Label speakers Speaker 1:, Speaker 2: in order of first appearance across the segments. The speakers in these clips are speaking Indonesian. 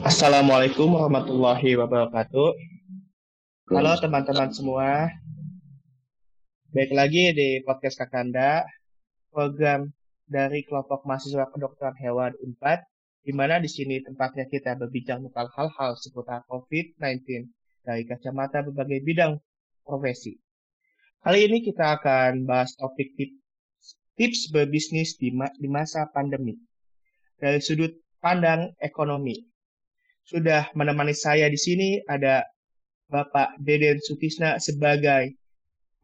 Speaker 1: Assalamualaikum warahmatullahi wabarakatuh. Halo teman-teman semua. Baik lagi di podcast Kakanda, program dari kelompok mahasiswa kedokteran hewan UNPAD, di mana di sini tempatnya kita berbincang tentang hal-hal seputar COVID-19 dari kacamata berbagai bidang profesi. Kali ini kita akan bahas topik tips, tips berbisnis di, ma di masa pandemi dari sudut pandang ekonomi. Sudah menemani saya di sini ada Bapak Deden Sutisna sebagai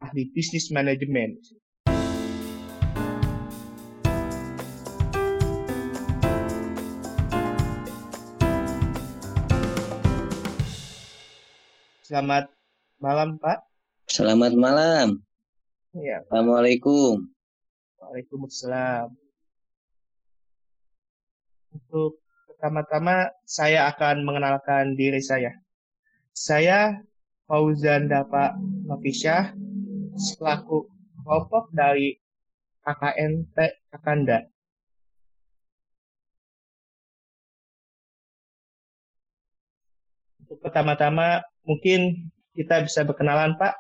Speaker 1: ahli bisnis manajemen. Selamat malam, Pak.
Speaker 2: Selamat malam.
Speaker 1: Ya.
Speaker 2: Assalamualaikum.
Speaker 1: Waalaikumsalam. Untuk pertama-tama saya akan mengenalkan diri saya. Saya Fauzan Dapa Novisyah selaku kelompok dari KKNT Kakanda. Untuk pertama-tama mungkin kita bisa berkenalan Pak,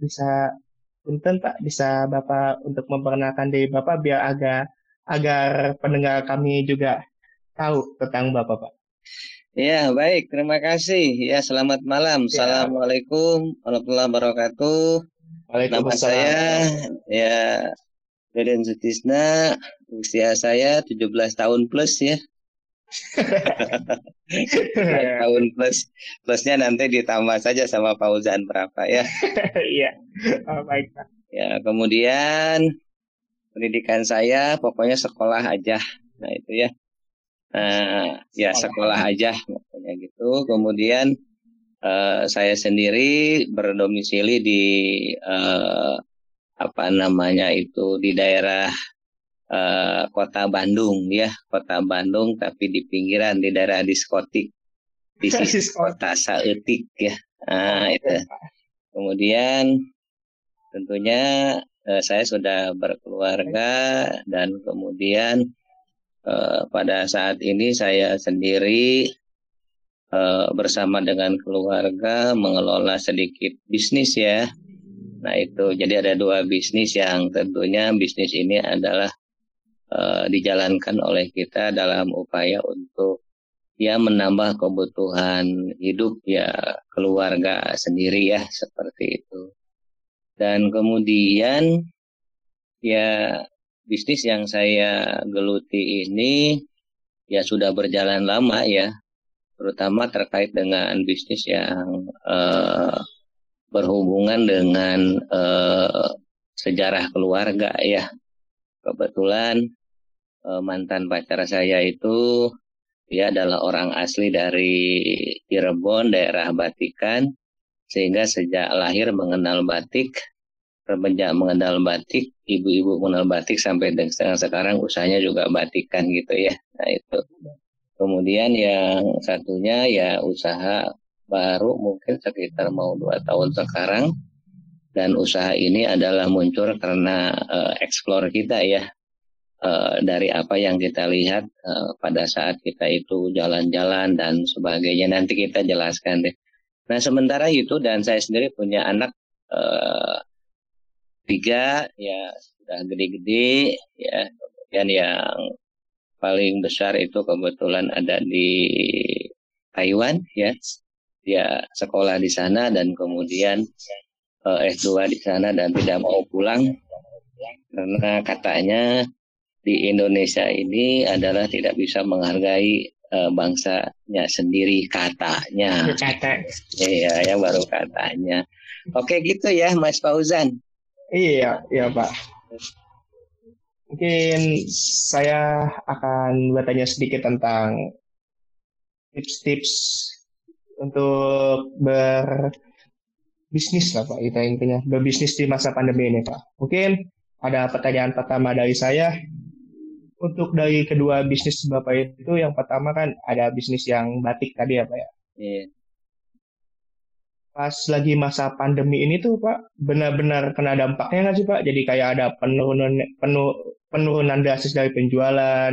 Speaker 1: bisa punten Pak, bisa Bapak untuk memperkenalkan diri Bapak biar agak agar pendengar kami juga tahu tentang Bapak Pak.
Speaker 2: Ya, baik. Terima kasih. Ya, selamat malam. Ya. Assalamualaikum warahmatullahi wabarakatuh. Nama saya ya Deden Sutisna, usia saya 17 tahun plus ya. tahun plus plusnya nanti ditambah saja sama Fauzan berapa ya?
Speaker 1: Iya, oh, baik Pak.
Speaker 2: Ya, kemudian pendidikan saya pokoknya sekolah aja. Nah itu ya. Nah, ya sekolah aja pokoknya gitu. Kemudian uh, saya sendiri berdomisili di uh, apa namanya itu di daerah uh, kota Bandung ya, kota Bandung tapi di pinggiran di daerah diskotik di sisi kota Saetik ya. Nah, itu. Kemudian tentunya uh, saya sudah berkeluarga dan kemudian Eh, pada saat ini saya sendiri uh, bersama dengan keluarga mengelola sedikit bisnis ya. Nah itu jadi ada dua bisnis yang tentunya bisnis ini adalah uh, dijalankan oleh kita dalam upaya untuk ya menambah kebutuhan hidup ya keluarga sendiri ya seperti itu. Dan kemudian ya bisnis yang saya geluti ini ya sudah berjalan lama ya, terutama terkait dengan bisnis yang uh, berhubungan dengan uh, sejarah keluarga ya. Kebetulan uh, mantan pacar saya itu dia adalah orang asli dari Cirebon, daerah Batikan, sehingga sejak lahir mengenal batik semenjak mengenal batik, ibu-ibu mengenal batik sampai dengan sekarang usahanya juga batikan gitu ya. Nah itu. Kemudian yang satunya ya usaha baru mungkin sekitar mau dua tahun sekarang dan usaha ini adalah muncul karena uh, explore kita ya uh, dari apa yang kita lihat uh, pada saat kita itu jalan-jalan dan sebagainya nanti kita jelaskan deh. Nah sementara itu dan saya sendiri punya anak uh, tiga ya sudah gede-gede ya kemudian yang paling besar itu kebetulan ada di Taiwan ya dia sekolah di sana dan kemudian uh, S2 di sana dan tidak mau pulang karena katanya di Indonesia ini adalah tidak bisa menghargai uh, bangsanya sendiri katanya.
Speaker 1: Kata.
Speaker 2: Iya, yang baru katanya. Oke gitu ya Mas Fauzan.
Speaker 1: Iya, iya Pak. Mungkin saya akan bertanya sedikit tentang tips-tips untuk berbisnis lah Pak, kita intinya berbisnis di masa pandemi ini Pak. Mungkin ada pertanyaan pertama dari saya. Untuk dari kedua bisnis Bapak itu, yang pertama kan ada bisnis yang batik tadi ya Pak ya? Iya pas lagi masa pandemi ini tuh Pak benar-benar kena dampaknya nggak sih Pak? Jadi kayak ada penurunan penuh, penurunan drastis dari penjualan.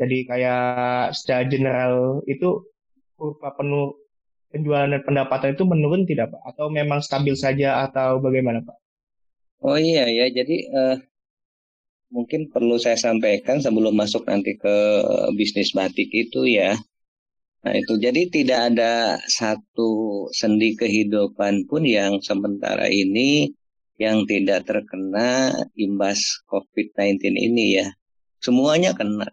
Speaker 1: Jadi kayak secara general itu kurva penuh penjualan dan pendapatan itu menurun tidak Pak? Atau memang stabil saja atau bagaimana Pak?
Speaker 2: Oh iya ya, jadi uh, mungkin perlu saya sampaikan sebelum masuk nanti ke bisnis batik itu ya. Nah itu jadi tidak ada satu sendi kehidupan pun yang sementara ini yang tidak terkena imbas COVID-19 ini ya. Semuanya kena.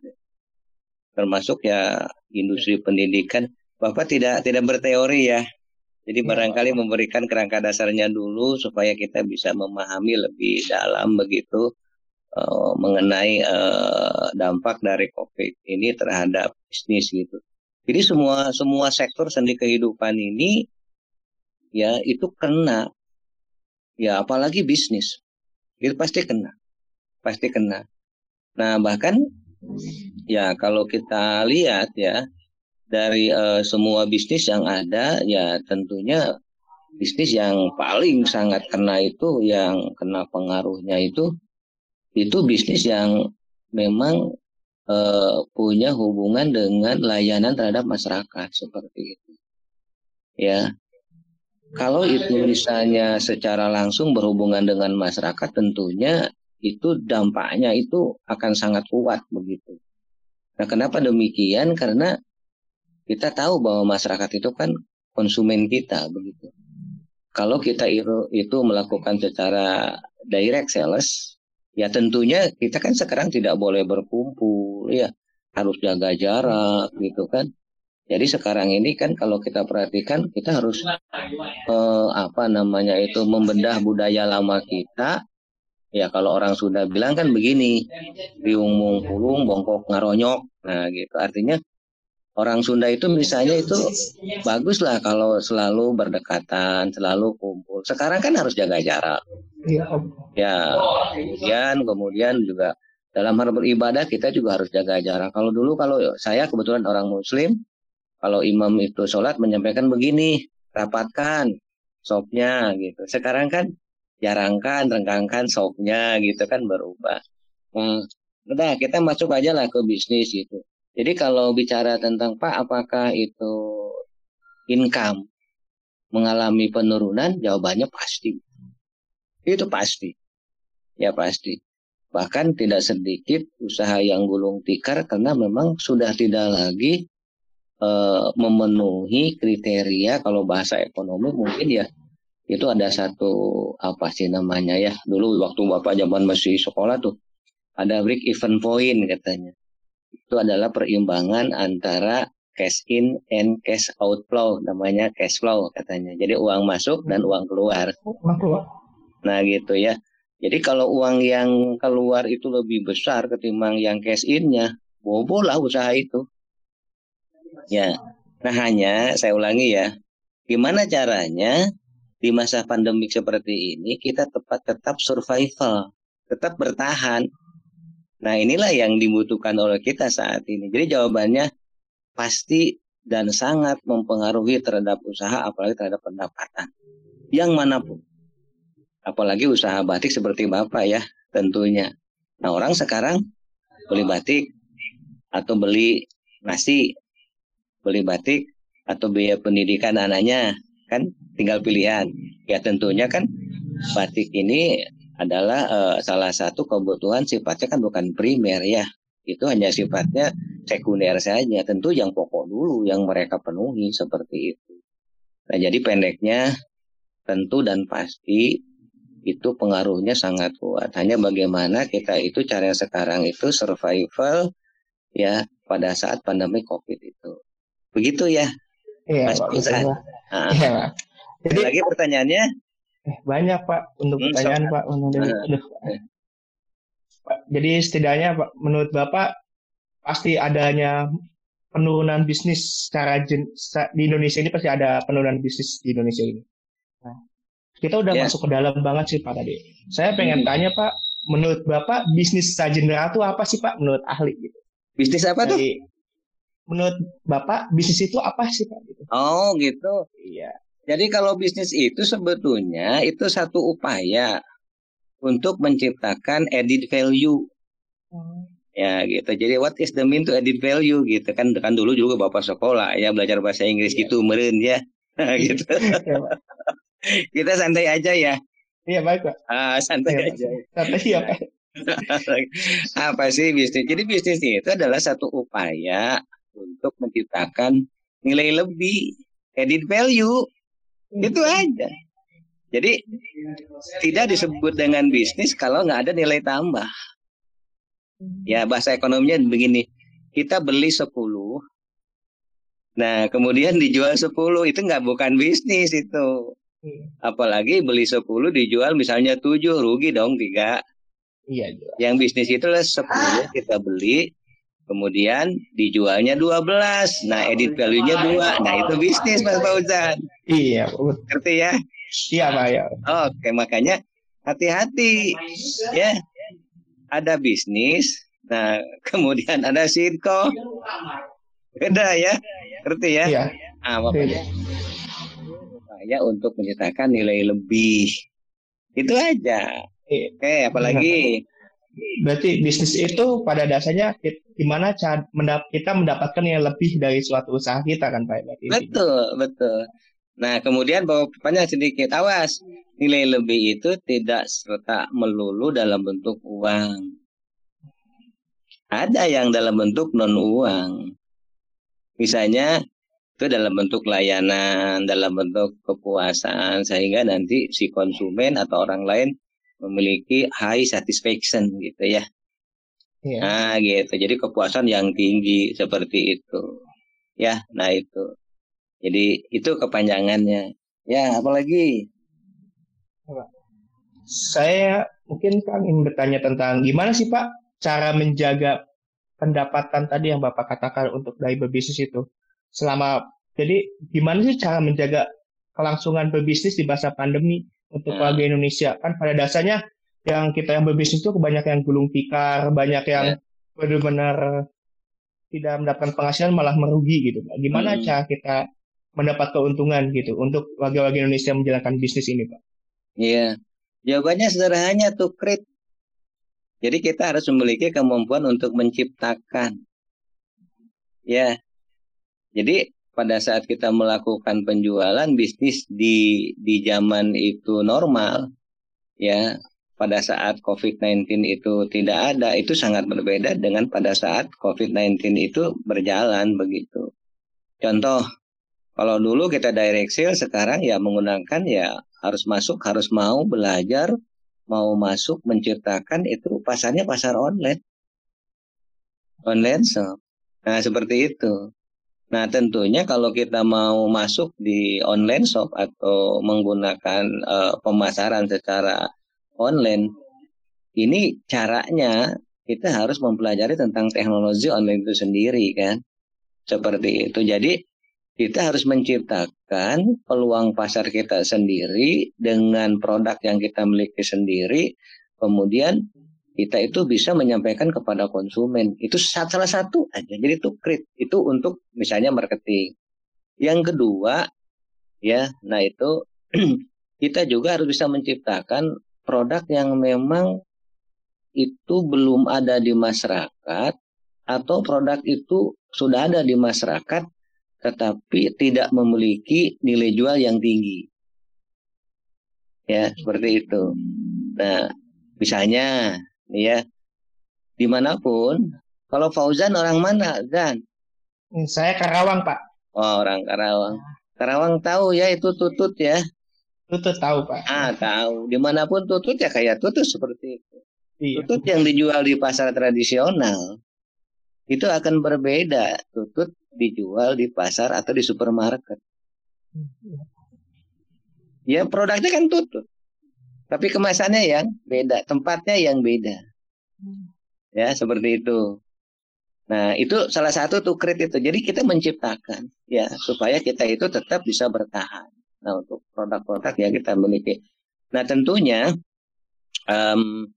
Speaker 2: Termasuk ya industri pendidikan. Bapak tidak tidak berteori ya. Jadi ya, barangkali memberikan kerangka dasarnya dulu supaya kita bisa memahami lebih dalam begitu uh, mengenai uh, dampak dari COVID ini terhadap bisnis gitu. Jadi semua semua sektor sendi kehidupan ini ya itu kena. Ya apalagi bisnis. Itu pasti kena. Pasti kena. Nah bahkan ya kalau kita lihat ya dari uh, semua bisnis yang ada ya tentunya bisnis yang paling sangat kena itu yang kena pengaruhnya itu itu bisnis yang memang uh, punya hubungan dengan layanan terhadap masyarakat seperti itu ya kalau itu misalnya secara langsung berhubungan dengan masyarakat tentunya itu dampaknya itu akan sangat kuat begitu. Nah, kenapa demikian? Karena kita tahu bahwa masyarakat itu kan konsumen kita begitu. Kalau kita itu melakukan secara direct sales, ya tentunya kita kan sekarang tidak boleh berkumpul, ya harus jaga jarak gitu kan. Jadi sekarang ini kan kalau kita perhatikan kita harus eh, apa namanya itu membedah budaya lama kita. Ya kalau orang sudah bilang kan begini, riung mung pulung bongkok ngaronyok. Nah gitu artinya orang Sunda itu misalnya itu bagus lah kalau selalu berdekatan, selalu kumpul. Sekarang kan harus jaga jarak. Iya, Ya, kemudian kemudian juga dalam hal beribadah kita juga harus jaga jarak. Kalau dulu kalau saya kebetulan orang Muslim, kalau imam itu sholat menyampaikan begini, rapatkan sopnya gitu. Sekarang kan jarangkan, rengkangkan sopnya gitu kan berubah. Nah, udah kita masuk aja lah ke bisnis gitu. Jadi kalau bicara tentang Pak, apakah itu income mengalami penurunan? Jawabannya pasti. Itu pasti. Ya pasti. Bahkan tidak sedikit usaha yang gulung tikar karena memang sudah tidak lagi e, memenuhi kriteria kalau bahasa ekonomi mungkin ya itu ada satu apa sih namanya ya dulu waktu bapak zaman masih sekolah tuh ada break even point katanya itu adalah perimbangan antara cash in and cash outflow namanya cash flow katanya. Jadi uang masuk dan uang keluar. Nah gitu ya. Jadi kalau uang yang keluar itu lebih besar ketimbang yang cash innya, bobo lah usaha itu. Ya. Nah hanya saya ulangi ya, gimana caranya di masa pandemik seperti ini kita tepat tetap survival, tetap bertahan, Nah inilah yang dibutuhkan oleh kita saat ini. Jadi jawabannya pasti dan sangat mempengaruhi terhadap usaha apalagi terhadap pendapatan. Yang mana pun. Apalagi usaha batik seperti Bapak ya tentunya. Nah orang sekarang beli batik atau beli nasi, beli batik atau biaya pendidikan anaknya kan tinggal pilihan. Ya tentunya kan batik ini adalah uh, salah satu kebutuhan sifatnya kan bukan primer ya itu hanya sifatnya sekunder saja tentu yang pokok dulu yang mereka penuhi seperti itu nah jadi pendeknya tentu dan pasti itu pengaruhnya sangat kuat hanya bagaimana kita itu cara sekarang itu survival ya pada saat pandemi covid itu begitu ya
Speaker 1: iya, Mas Pak, nah, iya.
Speaker 2: Jadi lagi pertanyaannya
Speaker 1: Eh, banyak Pak untuk hmm, pertanyaan Pak. Aduh. Pak, jadi setidaknya Pak, menurut Bapak pasti adanya penurunan bisnis secara jen, di Indonesia ini pasti ada penurunan bisnis di Indonesia ini. Kita udah yeah. masuk ke dalam banget sih Pak tadi. Saya pengen hmm. tanya Pak, menurut Bapak bisnis general itu apa sih Pak menurut ahli gitu?
Speaker 2: Bisnis apa tuh?
Speaker 1: menurut Bapak bisnis itu apa sih Pak? Gitu.
Speaker 2: Oh gitu. Iya. Jadi kalau bisnis itu sebetulnya itu satu upaya untuk menciptakan added value. Hmm. Ya gitu. Jadi what is the mean to added value gitu kan? Kan dulu juga bapak sekolah ya belajar bahasa Inggris yeah. gitu meren ya. gitu. Iya, Kita santai aja ya.
Speaker 1: Iya baik pak.
Speaker 2: Ah, santai ya, aja.
Speaker 1: Santai ya pak.
Speaker 2: Apa sih bisnis? Jadi bisnis itu adalah satu upaya untuk menciptakan nilai lebih, added value. Itu aja. Jadi tidak disebut dengan bisnis kalau nggak ada nilai tambah. Ya bahasa ekonominya begini, kita beli 10, nah kemudian dijual 10, itu nggak bukan bisnis itu. Hmm. Apalagi beli 10 dijual misalnya 7, rugi dong tiga. Iya. Yang bisnis itu lah 10 kita beli, kemudian dijualnya 12. Nah, edit value-nya 2. Nah, itu bisnis Mas Fauzan.
Speaker 1: Iya,
Speaker 2: Ngerti ya?
Speaker 1: Iya, Pak ya.
Speaker 2: Oke, makanya hati-hati ya ada bisnis, nah kemudian ada sitko. Beda ya, ngerti ya? Iya. Ah, makanya upaya untuk menciptakan nilai lebih. Itu aja. Oke, apalagi?
Speaker 1: Berarti bisnis itu pada dasarnya gimana cara kita mendapatkan yang lebih dari suatu usaha kita kan Pak?
Speaker 2: Berarti betul, betul. Nah, kemudian bawa banyak sedikit awas nilai lebih itu tidak serta melulu dalam bentuk uang. Ada yang dalam bentuk non uang. Misalnya itu dalam bentuk layanan, dalam bentuk kepuasan sehingga nanti si konsumen atau orang lain memiliki high satisfaction gitu ya. Yeah. Nah gitu. Jadi kepuasan yang tinggi seperti itu. Ya, nah itu. Jadi itu kepanjangannya. Ya, apalagi
Speaker 1: saya mungkin kan ingin bertanya tentang gimana sih Pak cara menjaga pendapatan tadi yang Bapak katakan untuk dari berbisnis itu selama jadi gimana sih cara menjaga kelangsungan berbisnis di masa pandemi untuk hmm. warga Indonesia kan pada dasarnya yang kita yang berbisnis itu kebanyakan yang gulung tikar banyak yang yeah. benar-benar tidak mendapatkan penghasilan malah merugi gitu gimana hmm. cara kita mendapat keuntungan gitu untuk warga-warga Indonesia menjalankan bisnis ini Pak
Speaker 2: Iya. Jawabannya sederhana tuh krit. Jadi kita harus memiliki kemampuan untuk menciptakan. Ya. Jadi pada saat kita melakukan penjualan bisnis di di zaman itu normal ya pada saat COVID-19 itu tidak ada itu sangat berbeda dengan pada saat COVID-19 itu berjalan begitu. Contoh kalau dulu kita direct sale sekarang ya menggunakan ya harus masuk, harus mau belajar, mau masuk menciptakan itu pasarnya pasar online. Online shop. Nah, seperti itu. Nah, tentunya kalau kita mau masuk di online shop atau menggunakan uh, pemasaran secara online, ini caranya kita harus mempelajari tentang teknologi online itu sendiri kan. Seperti itu. Jadi kita harus menciptakan peluang pasar kita sendiri dengan produk yang kita miliki sendiri. Kemudian kita itu bisa menyampaikan kepada konsumen. Itu salah satu aja. Jadi itu krit. Itu untuk misalnya marketing. Yang kedua, ya, nah itu kita juga harus bisa menciptakan produk yang memang itu belum ada di masyarakat atau produk itu sudah ada di masyarakat tetapi tidak memiliki nilai jual yang tinggi. Ya, seperti itu. Nah, misalnya, ya, di mana pun, kalau Fauzan orang mana, Zan?
Speaker 1: Saya Karawang, Pak.
Speaker 2: Oh, orang Karawang. Karawang tahu ya itu tutut ya.
Speaker 1: Tutut tahu, Pak.
Speaker 2: Ah, tahu. Di mana pun tutut ya kayak tutut seperti itu. Iya. Tutut yang dijual di pasar tradisional itu akan berbeda tutut dijual di pasar atau di supermarket. Ya produknya kan tutut. Tapi kemasannya yang beda, tempatnya yang beda. Ya, seperti itu. Nah, itu salah satu tuh krit itu. Jadi kita menciptakan ya supaya kita itu tetap bisa bertahan. Nah, untuk produk-produk yang kita miliki. Nah, tentunya um,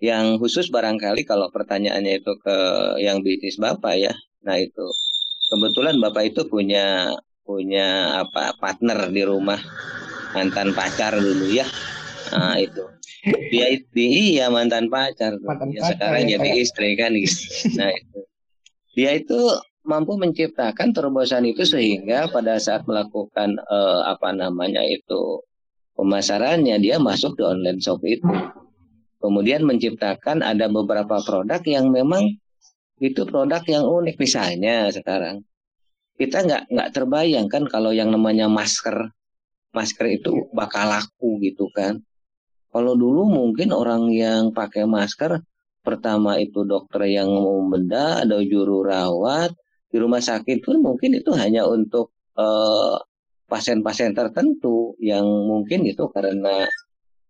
Speaker 2: yang khusus barangkali kalau pertanyaannya itu ke yang bisnis Bapak ya. Nah, itu kebetulan bapak itu punya punya apa partner di rumah mantan pacar dulu ya nah, itu. Dia itu iya mantan pacar mantan ya, pacar, sekarang ya, jadi kayak... istri kan gitu. Nah itu. Dia itu mampu menciptakan terobosan itu sehingga pada saat melakukan uh, apa namanya itu pemasarannya dia masuk di online shop itu. Kemudian menciptakan ada beberapa produk yang memang itu produk yang unik. Misalnya sekarang kita nggak nggak terbayangkan kalau yang namanya masker masker itu bakal laku gitu kan kalau dulu mungkin orang yang pakai masker pertama itu dokter yang mau benda ada juru rawat di rumah sakit pun mungkin itu hanya untuk eh, pasien-pasien tertentu yang mungkin itu karena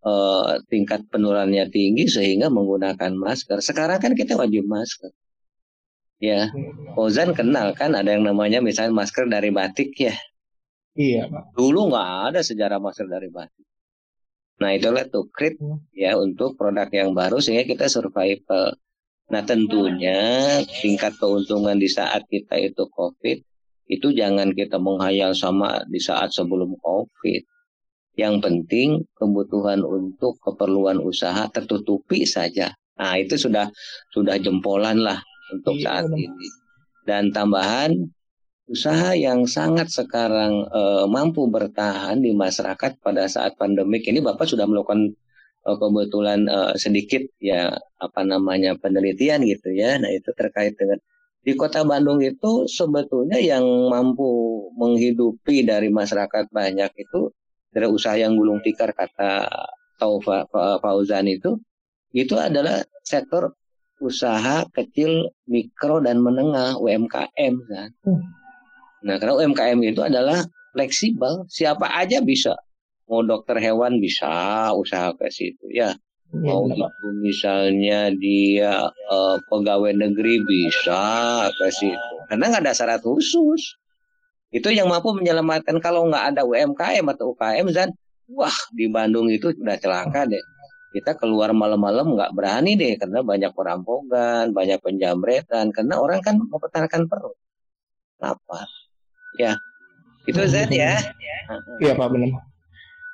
Speaker 2: uh, tingkat penularannya tinggi sehingga menggunakan masker. Sekarang kan kita wajib masker. Ya, Ozan kenal kan ada yang namanya misalnya masker dari batik ya.
Speaker 1: Iya, Pak.
Speaker 2: Dulu nggak ada sejarah masker dari batik. Nah, itulah tuh krit hmm. ya untuk produk yang baru sehingga kita survival. Nah tentunya tingkat keuntungan di saat kita itu COVID itu jangan kita menghayal sama di saat sebelum COVID. Yang penting kebutuhan untuk keperluan usaha tertutupi saja. Nah itu sudah sudah jempolan lah untuk iya, saat ini. Dan tambahan usaha yang sangat sekarang uh, mampu bertahan di masyarakat pada saat pandemik ini Bapak sudah melakukan uh, kebetulan uh, sedikit ya apa namanya penelitian gitu ya. Nah itu terkait dengan di kota Bandung itu sebetulnya yang mampu menghidupi dari masyarakat banyak itu dari usaha yang gulung tikar kata Taufa Fauzan itu itu adalah sektor usaha kecil, mikro dan menengah UMKM kan. Hmm. Nah karena UMKM itu adalah fleksibel, siapa aja bisa. Mau dokter hewan bisa usaha ke situ ya. Iya, mau itu misalnya dia uh, pegawai negeri bisa ke situ. Karena nggak ada syarat khusus. Itu yang mampu menyelamatkan kalau nggak ada UMKM atau UKM dan wah di Bandung itu udah celaka deh. Kita keluar malam-malam nggak berani deh karena banyak perampokan banyak penjamretan karena orang kan mempertahankan perut. Lapar ya itu Zed ya
Speaker 1: iya Pak benar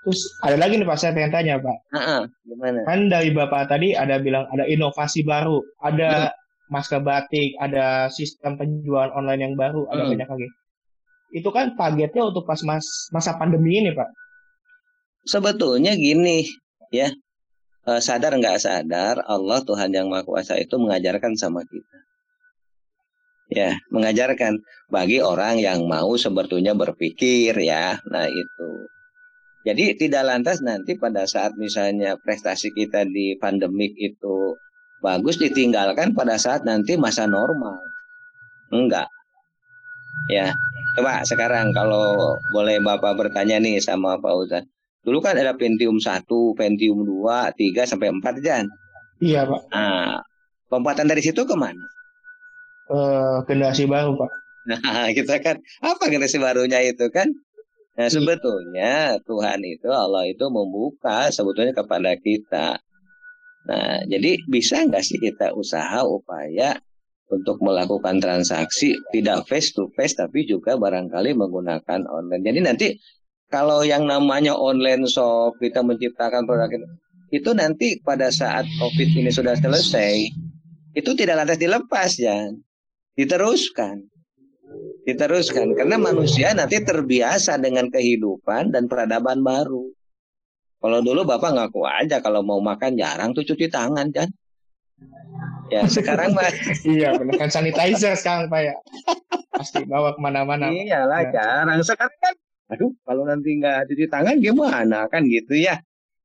Speaker 1: Terus ada lagi nih Pak, saya pengen tanya Pak.
Speaker 2: Uh-uh, gimana?
Speaker 1: Kan dari Bapak tadi ada bilang ada inovasi baru, ada hmm. masker batik, ada sistem penjualan online yang baru, ada hmm. banyak lagi. Itu kan targetnya untuk pas mas, masa pandemi ini Pak.
Speaker 2: Sebetulnya gini, ya uh, sadar nggak sadar Allah Tuhan yang Maha Kuasa itu mengajarkan sama kita. Ya, mengajarkan bagi orang yang mau sebetulnya berpikir ya. Nah, itu. Jadi tidak lantas nanti pada saat misalnya prestasi kita di pandemik itu bagus ditinggalkan pada saat nanti masa normal. Enggak. Ya. Coba sekarang kalau boleh Bapak bertanya nih sama Pak Uzan. Dulu kan ada Pentium 1, Pentium 2, 3 sampai 4 Jan.
Speaker 1: Iya, Pak.
Speaker 2: Nah, lompatan dari situ ke mana?
Speaker 1: Uh, generasi baru, Pak.
Speaker 2: Nah, kita kan apa generasi barunya itu kan? Nah, sebetulnya Tuhan itu Allah itu membuka sebetulnya kepada kita. Nah, jadi bisa nggak sih kita usaha upaya untuk melakukan transaksi tidak face to face tapi juga barangkali menggunakan online. Jadi nanti kalau yang namanya online shop kita menciptakan produk itu, itu nanti pada saat COVID ini sudah selesai itu tidak lantas dilepas ya, diteruskan diteruskan karena manusia nanti terbiasa dengan kehidupan dan peradaban baru. Kalau dulu Bapak ngaku aja kalau mau makan jarang tuh cuci tangan kan. Ya sekarang mah
Speaker 1: iya benar kan sanitizer sekarang Pak ya. Pasti bawa ke mana-mana.
Speaker 2: Iyalah ya. jarang sekarang kan. Aduh kalau nanti nggak cuci tangan gimana kan gitu ya.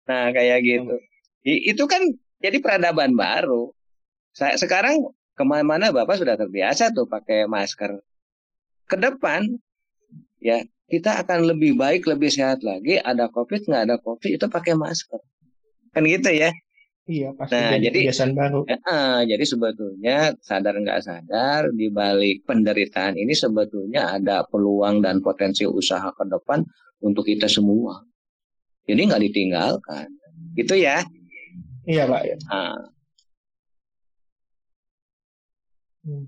Speaker 2: Nah kayak gitu. Itu kan jadi peradaban baru. Saya sekarang ke mana-mana Bapak sudah terbiasa tuh pakai masker. Ke depan ya kita akan lebih baik lebih sehat lagi. Ada covid nggak ada covid itu pakai masker. Kan gitu ya?
Speaker 1: Iya pasti nah jadi baru.
Speaker 2: Uh, jadi sebetulnya sadar nggak sadar di balik penderitaan ini sebetulnya ada peluang dan potensi usaha ke depan untuk kita semua. Jadi nggak ditinggalkan. Gitu ya?
Speaker 1: Iya pak. Ya. Hmm.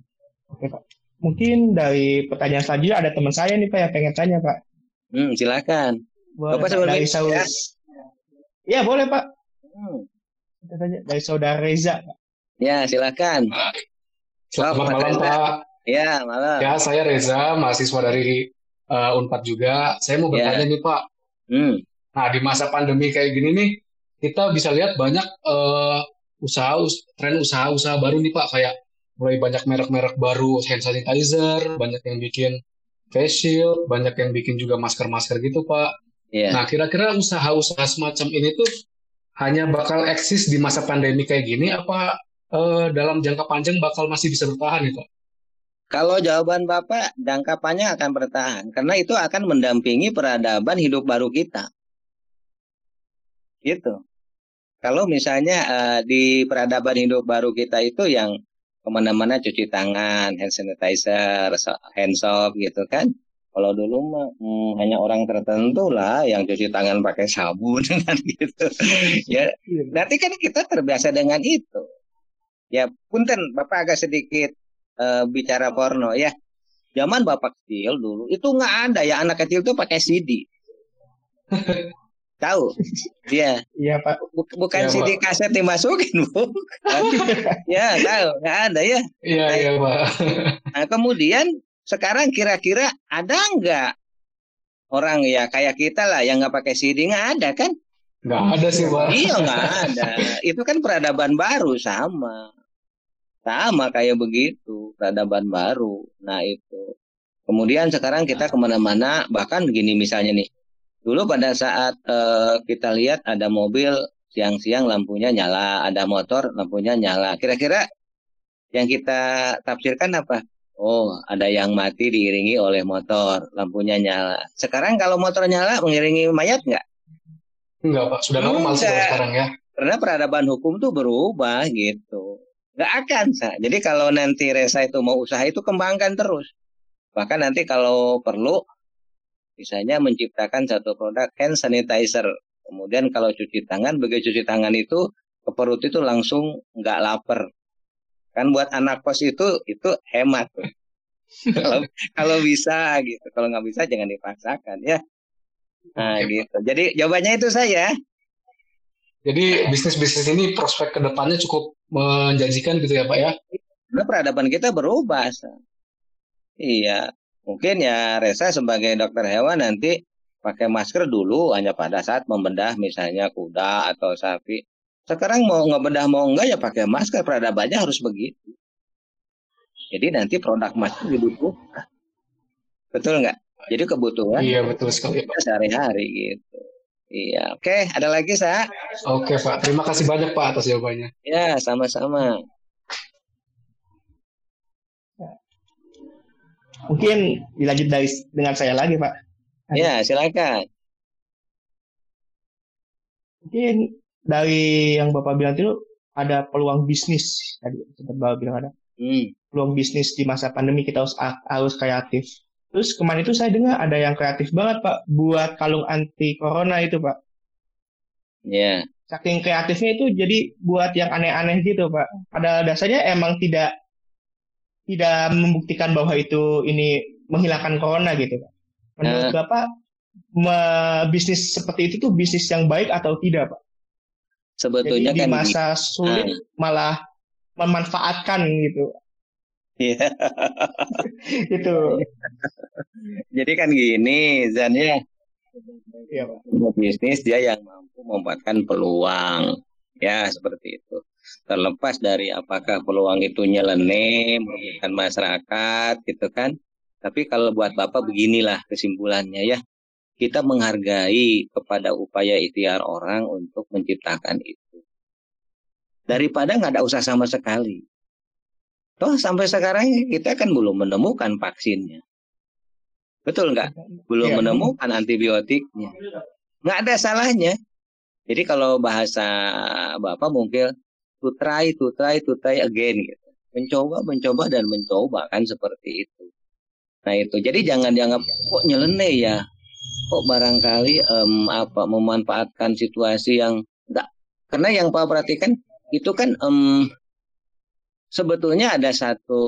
Speaker 1: Oke pak. Mungkin dari pertanyaan selanjutnya ada teman saya nih Pak yang pengen tanya Pak.
Speaker 2: Hmm, silakan.
Speaker 1: Boleh, Bapak Pak, dari Saus. Ya. ya boleh Pak. Hmm. Kita tanya dari saudara Reza.
Speaker 2: Ya, silakan.
Speaker 3: Selamat malam, Pak.
Speaker 2: Ya, malam.
Speaker 3: Ya, saya Reza, mahasiswa dari uh, Unpad juga. Saya mau
Speaker 2: Ya.
Speaker 3: bertanya nih, Pak.
Speaker 2: Hmm,
Speaker 3: Nah, di masa pandemi kayak gini nih, kita bisa lihat banyak uh, usaha, us- tren usaha-usaha baru nih, Pak. Kayak mulai banyak merek-merek baru hand sanitizer, banyak yang bikin face shield, banyak yang bikin juga masker-masker gitu, Pak.
Speaker 2: ya.
Speaker 3: Nah, kira-kira usaha-usaha semacam ini tuh hanya bakal eksis di masa pandemi kayak gini, apa uh, dalam jangka panjang bakal masih bisa bertahan Pak?
Speaker 2: Kalau jawaban Bapak, jangkapannya akan bertahan. Karena itu akan mendampingi peradaban hidup baru kita. Gitu. Kalau misalnya eh, di peradaban hidup baru kita itu yang ke mana-mana cuci tangan, hand sanitizer, hand soap gitu kan. Kalau dulu mah hmm, hanya orang tertentu lah yang cuci tangan pakai sabun kan gitu. Ya, Berarti kan kita terbiasa dengan itu. Ya, punten Bapak agak sedikit eh, bicara porno ya. Zaman Bapak kecil dulu itu nggak ada ya anak kecil tuh pakai CD. Tahu? Iya,
Speaker 1: Iya Pak.
Speaker 2: Buk- bukan
Speaker 3: Iya,
Speaker 2: CD kaset dimasukin, Bu. ya, tahu, nggak ada ya.
Speaker 3: Iya, iya, Pak.
Speaker 2: Nah, kemudian sekarang kira-kira ada nggak orang ya kayak kita lah yang nggak pakai CD nggak ada kan?
Speaker 3: Nggak ada sih, Pak.
Speaker 2: Iya nggak ada. Itu kan peradaban baru sama. Sama kayak begitu, peradaban baru. Nah itu. Kemudian sekarang kita ke mana-mana, bahkan gini misalnya nih. Dulu pada saat eh, kita lihat ada mobil siang-siang lampunya nyala, ada motor lampunya nyala. Kira-kira yang kita tafsirkan apa? Oh, ada yang mati diiringi oleh motor, lampunya nyala. Sekarang kalau motor nyala mengiringi mayat nggak?
Speaker 3: Enggak, Pak. Sudah normal sih sekarang ya.
Speaker 2: karena peradaban hukum tuh berubah gitu. Nggak akan, Sa. Jadi kalau nanti Resa itu mau usaha itu kembangkan terus. Bahkan nanti kalau perlu, misalnya menciptakan satu produk hand sanitizer. Kemudian kalau cuci tangan, begitu cuci tangan itu ke perut itu langsung nggak lapar. Kan buat anak kos itu itu hemat. kalau kalau bisa gitu. Kalau nggak bisa jangan dipaksakan ya. Nah gitu. Jadi jawabannya itu saya.
Speaker 3: Jadi bisnis-bisnis ini prospek ke depannya cukup menjanjikan gitu ya, Pak ya.
Speaker 2: Karena peradaban kita berubah. Iya, mungkin ya Resa sebagai dokter hewan nanti pakai masker dulu hanya pada saat membedah misalnya kuda atau sapi. Sekarang mau ngebedah mau enggak ya pakai masker peradabannya harus begitu. Jadi nanti produk masker dibutuhkan. Betul nggak? Jadi kebutuhan
Speaker 3: Iya, betul sekali,
Speaker 2: sehari-hari gitu. Iya, oke. Ada lagi, Sa?
Speaker 3: Oke, Pak. Terima kasih banyak, Pak, atas jawabannya.
Speaker 2: Ya, sama-sama.
Speaker 1: Mungkin dilanjut dari dengan saya lagi Pak.
Speaker 2: Ya, silakan.
Speaker 1: Mungkin dari yang Bapak bilang itu ada peluang bisnis tadi sempat Bapak bilang ada
Speaker 2: Hmm.
Speaker 1: peluang bisnis di masa pandemi kita harus harus kreatif. Terus kemarin itu saya dengar ada yang kreatif banget Pak buat kalung anti corona itu Pak.
Speaker 2: Ya.
Speaker 1: Saking kreatifnya itu jadi buat yang aneh-aneh gitu Pak. Pada dasarnya emang tidak tidak membuktikan bahwa itu ini menghilangkan corona gitu Pak. Menurut
Speaker 2: Nah.
Speaker 1: Bapak me- bisnis seperti itu tuh bisnis yang baik atau tidak Pak? Jadi
Speaker 2: Sebetulnya
Speaker 1: di
Speaker 2: kan
Speaker 1: masa sulit
Speaker 2: Ah.
Speaker 1: malah memanfaatkan gitu.
Speaker 2: Iya.
Speaker 1: Gitu.
Speaker 2: Jadi kan gini, Zan ya, sebuah bisnis dia yang mampu memanfaatkan peluang, ya seperti itu. Terlepas dari apakah peluang itu nyeleneh, merugikan masyarakat, gitu kan. Tapi kalau buat Bapak beginilah kesimpulannya ya, kita menghargai kepada upaya ikhtiar orang untuk menciptakan itu. Daripada nggak ada usaha sama sekali. Toh sampai sekarang kita kan belum menemukan vaksinnya. Betul nggak? belum
Speaker 1: Iya.
Speaker 2: menemukan antibiotiknya. Nggak ada salahnya. Jadi kalau bahasa Bapak mungkin to try, to try, to try again gitu. Mencoba, mencoba dan mencoba kan seperti itu. Nah itu. Jadi jangan dianggap kok nyeleneh ya. Kok barangkali em, apa memanfaatkan situasi yang enggak. Karena yang Pak perhatikan itu kan em, sebetulnya ada satu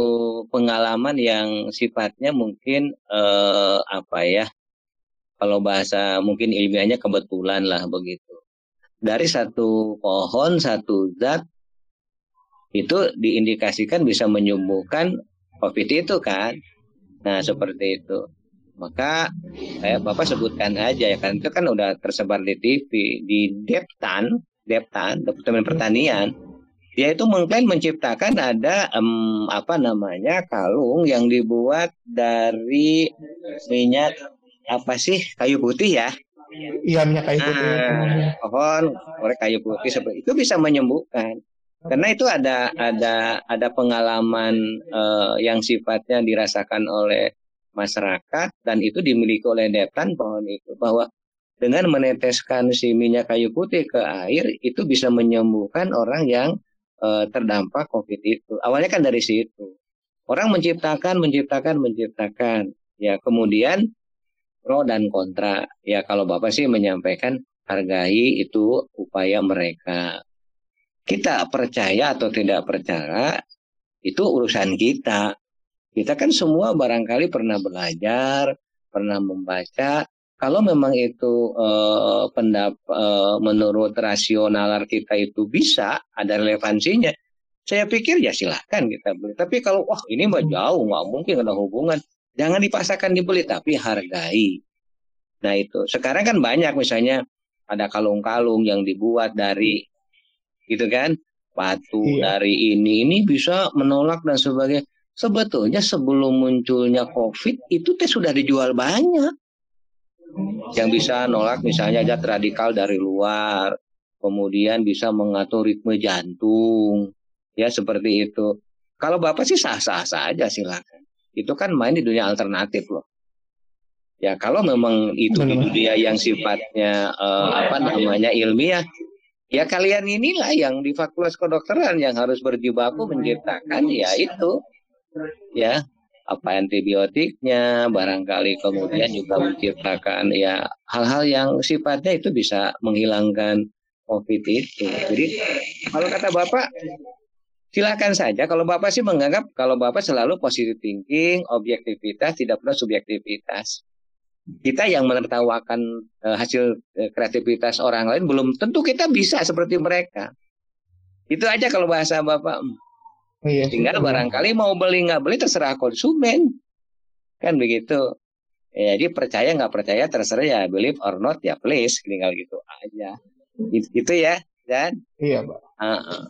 Speaker 2: pengalaman yang sifatnya mungkin eh, apa ya kalau bahasa mungkin ilmiahnya kebetulan lah begitu dari satu pohon satu zat itu diindikasikan bisa menyembuhkan COVID itu kan. Nah seperti itu. Maka saya Bapak sebutkan aja ya kan itu kan udah tersebar di TV di Deptan, Deptan Departemen Pertanian. Dia itu mengklaim menciptakan ada um, apa namanya kalung yang dibuat dari minyak apa sih kayu putih ya?
Speaker 1: Iya minyak kayu putih.
Speaker 2: Nah, pohon oleh kayu putih seperti itu bisa menyembuhkan. Karena itu ada ada ada pengalaman uh, yang sifatnya dirasakan oleh masyarakat dan itu dimiliki oleh Deptan pohon itu bahwa dengan meneteskan si minyak kayu putih ke air itu bisa menyembuhkan orang yang uh, terdampak COVID itu. Awalnya kan dari situ. Orang menciptakan, menciptakan, menciptakan. Ya, kemudian pro dan kontra. Ya, kalau Bapak sih menyampaikan hargai itu upaya mereka. Kita percaya atau tidak percaya itu urusan kita. Kita kan semua barangkali pernah belajar, pernah membaca. Kalau memang itu eh, pendap, eh, menurut rasional kita itu bisa ada relevansinya, saya pikir ya silahkan kita beli. Tapi kalau wah ini mah jauh, nggak mungkin ada hubungan. Jangan dipaksakan dibeli, tapi hargai. Nah itu. Sekarang kan banyak misalnya ada kalung-kalung yang dibuat dari gitu kan batu iya. dari ini ini bisa menolak dan sebagainya sebetulnya sebelum munculnya covid itu teh sudah dijual banyak yang bisa nolak misalnya zat radikal dari luar kemudian bisa mengatur ritme jantung ya seperti itu kalau bapak sih sah-sah saja silakan itu kan main di dunia alternatif loh. Ya kalau memang itu di dunia yang sifatnya uh, apa namanya ilmiah ya kalian inilah yang di fakultas kedokteran yang harus berjibaku menciptakan ya itu. Ya apa antibiotiknya barangkali kemudian juga menciptakan ya hal-hal yang sifatnya itu bisa menghilangkan covid itu. Jadi kalau kata bapak silakan saja kalau bapak sih menganggap kalau bapak selalu positive thinking objektivitas tidak pernah subjektivitas kita yang menertawakan uh, hasil uh, kreativitas orang lain belum tentu kita bisa seperti mereka. Itu aja kalau bahasa Bapak. Oh, iya, Tinggal barangkali mau beli nggak beli terserah konsumen. Kan begitu. Ya, jadi percaya nggak percaya terserah ya believe or not ya please tinggal gitu aja. Gitu, gitu ya, dan
Speaker 1: Iya, Pak. Uh -uh.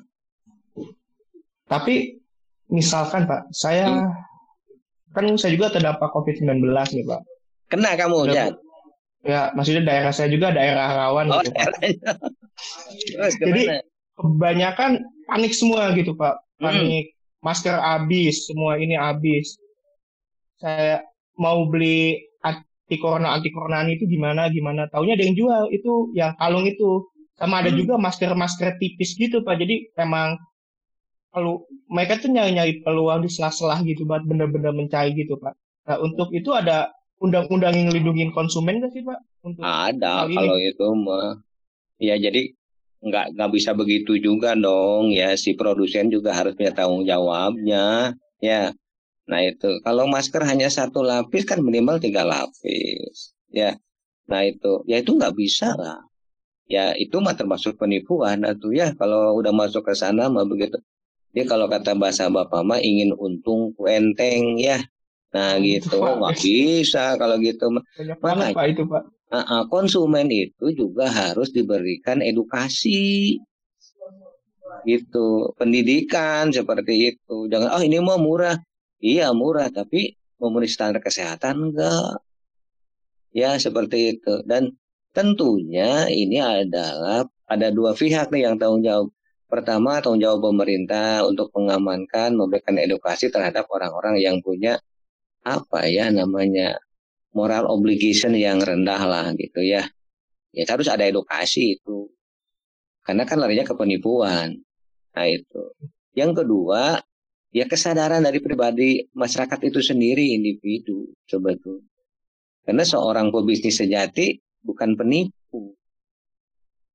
Speaker 1: Tapi misalkan Pak, saya hmm. kan saya juga terdampak COVID-19 nih Pak.
Speaker 2: Kena kamu, ya.
Speaker 1: Ya, maksudnya daerah saya juga daerah rawan oh, gitu, Pak. Terus, Jadi kebanyakan panik semua gitu, Pak. Hmm. Panik, hmm. masker habis, semua ini habis. Saya mau beli anti corona anti coronaan itu gimana gimana taunya ada yang jual itu yang kalung itu sama ada hmm. juga masker masker tipis gitu pak jadi emang kalau mereka tuh nyari nyari peluang di sela-sela gitu buat bener-bener mencari gitu pak nah untuk itu ada undang-undang yang melindungi konsumen gak sih Pak?
Speaker 2: Untuk Ada kalau itu mah. Ya jadi nggak nggak bisa begitu juga dong ya si produsen juga harus punya tanggung jawabnya ya. Nah itu kalau masker hanya satu lapis kan minimal tiga lapis ya. Nah itu ya itu nggak bisa lah. Ya itu mah termasuk penipuan atau ya kalau udah masuk ke sana mah begitu. Dia kalau kata bahasa bapak mah ingin untung enteng ya. Nah gitu. Nggak bisa kalau gitu.
Speaker 1: Banyak Pak itu Pak.
Speaker 2: konsumen itu juga harus diberikan edukasi. Gitu. Pendidikan seperti itu. Jangan oh ini mau murah. Iya murah tapi memenuhi standar kesehatan enggak. Ya seperti itu. Dan tentunya ini adalah ada dua pihak nih yang tanggung jawab pertama tanggung jawab pemerintah untuk mengamankan memberikan edukasi terhadap orang-orang yang punya apa ya namanya moral obligation yang rendah lah gitu ya. Ya harus ada edukasi itu. Karena kan larinya ke penipuan. Nah itu. Yang kedua, ya kesadaran dari pribadi masyarakat itu sendiri individu coba tuh. Karena seorang pebisnis sejati bukan penipu.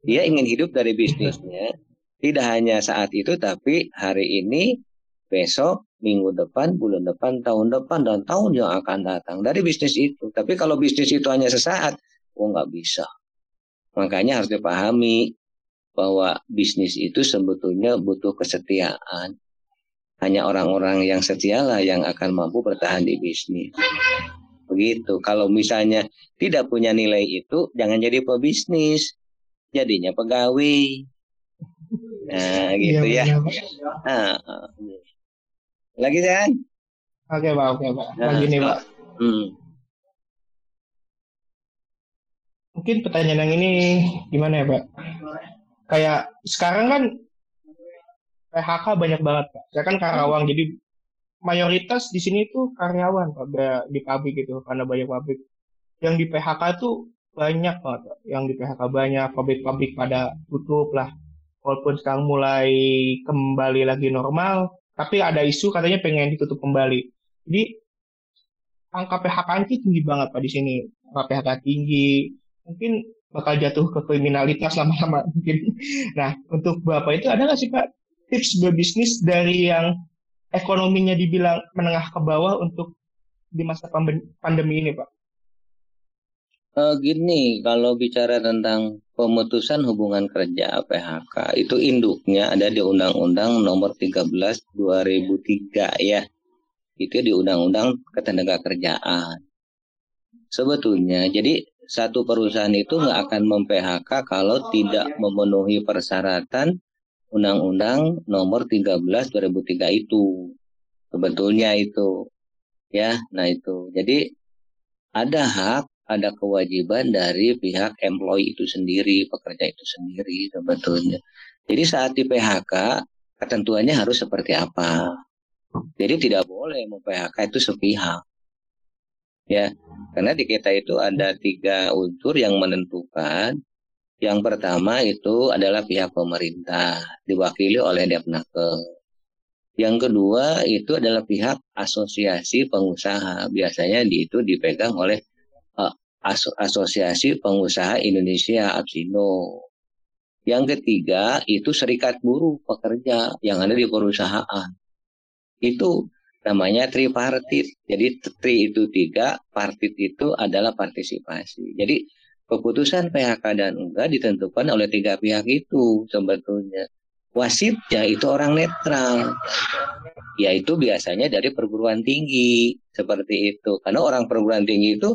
Speaker 2: Dia ingin hidup dari bisnisnya, tidak hanya saat itu tapi hari ini, besok, minggu depan, bulan depan, tahun depan, dan tahun yang akan datang dari bisnis itu. Tapi kalau bisnis itu hanya sesaat, oh nggak bisa. Makanya harus dipahami bahwa bisnis itu sebetulnya butuh kesetiaan. Hanya orang-orang yang setialah yang akan mampu bertahan di bisnis. Begitu. Kalau misalnya tidak punya nilai itu, jangan jadi pebisnis. Jadinya pegawai. Nah, gitu iya, ya. Nah, lagi kan?
Speaker 1: Oke, Pak. Oke, Pak. Nah, lagi nih, Pak. Hmm. Mungkin pertanyaan yang ini gimana ya, Pak? Kayak sekarang kan PHK banyak banget pak. Saya kan Karawang jadi mayoritas di sini tuh karyawan pak di pabrik gitu karena banyak pabrik. Yang di PHK tuh banyak pak. Yang di PHK banyak pabrik-pabrik pada tutup lah. Walaupun sekarang mulai kembali lagi normal, tapi ada isu katanya pengen ditutup kembali. Jadi angka PHK itu tinggi banget pak di sini. Angka PHK tinggi. Mungkin bakal jatuh ke kriminalitas lama-lama mungkin. Nah, untuk Bapak itu ada nggak sih Pak tips berbisnis dari yang ekonominya dibilang menengah ke bawah untuk di masa pandemi ini, Pak?
Speaker 2: Uh, gini, kalau bicara tentang pemutusan hubungan kerja PHK, itu induknya ada di Undang-Undang Nomor 13 2003 ya. Itu di Undang-Undang Ketenagakerjaan. Sebetulnya, jadi satu perusahaan itu nggak akan mem-PHK kalau tidak memenuhi persyaratan Undang-Undang Nomor 13 2003 itu. Sebetulnya itu. Ya, nah itu. Jadi ada hak, ada kewajiban dari pihak employee itu sendiri, pekerja itu sendiri sebetulnya. Jadi saat di PHK, ketentuannya harus seperti apa. Jadi tidak boleh mem-PHK itu sepihak. Ya, karena di kita itu ada tiga unsur yang menentukan yang pertama itu adalah pihak pemerintah diwakili oleh Depnaker. Yang kedua itu adalah pihak asosiasi pengusaha. Biasanya di itu dipegang oleh Aso Asosiasi Pengusaha Indonesia APSINO. Yang ketiga itu serikat buruh pekerja yang ada di perusahaan. Itu namanya tripartit. Jadi tri itu tiga, partit itu adalah partisipasi. Jadi keputusan PHK dan enggak ditentukan oleh tiga pihak itu sebetulnya. Wasitnya itu orang netral, yaitu biasanya dari perguruan tinggi seperti itu. Karena orang perguruan tinggi itu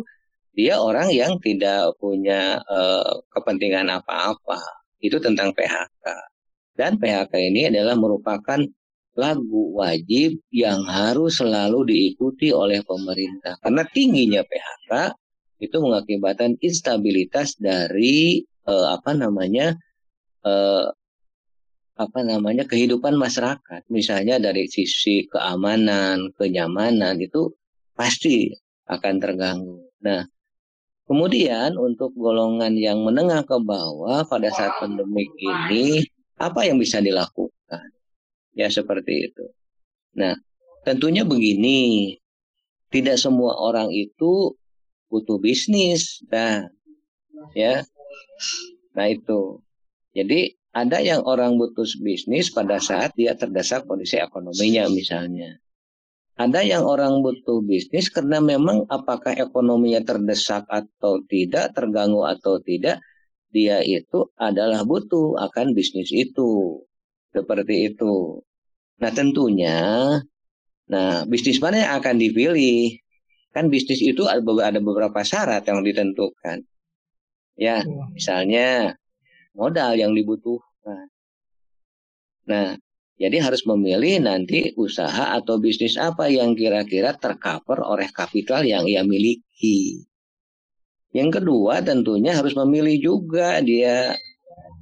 Speaker 2: dia orang yang tidak punya uh, kepentingan apa-apa. Itu tentang PHK. Dan PHK ini adalah merupakan lagu wajib yang harus selalu diikuti oleh pemerintah. Karena tingginya PHK itu mengakibatkan instabilitas dari uh, apa namanya uh, apa namanya kehidupan masyarakat misalnya dari sisi keamanan kenyamanan itu pasti akan terganggu nah kemudian untuk golongan yang menengah ke bawah pada saat pandemi ini apa yang bisa dilakukan ya seperti itu nah tentunya begini tidak semua orang itu butuh bisnis. Nah, ya. Nah, itu. Jadi ada yang orang butuh bisnis pada saat dia terdesak kondisi ekonominya misalnya. Ada yang orang butuh bisnis karena memang apakah ekonominya terdesak atau tidak, terganggu atau tidak, dia itu adalah butuh akan bisnis itu. Seperti itu. Nah tentunya, nah bisnis mana yang akan dipilih? Kan bisnis itu ada beberapa syarat yang ditentukan. Ya, iya. misalnya modal yang dibutuhkan. Nah, jadi harus memilih nanti usaha atau bisnis apa yang kira-kira tercover oleh kapital yang ia miliki. Yang kedua tentunya harus memilih juga dia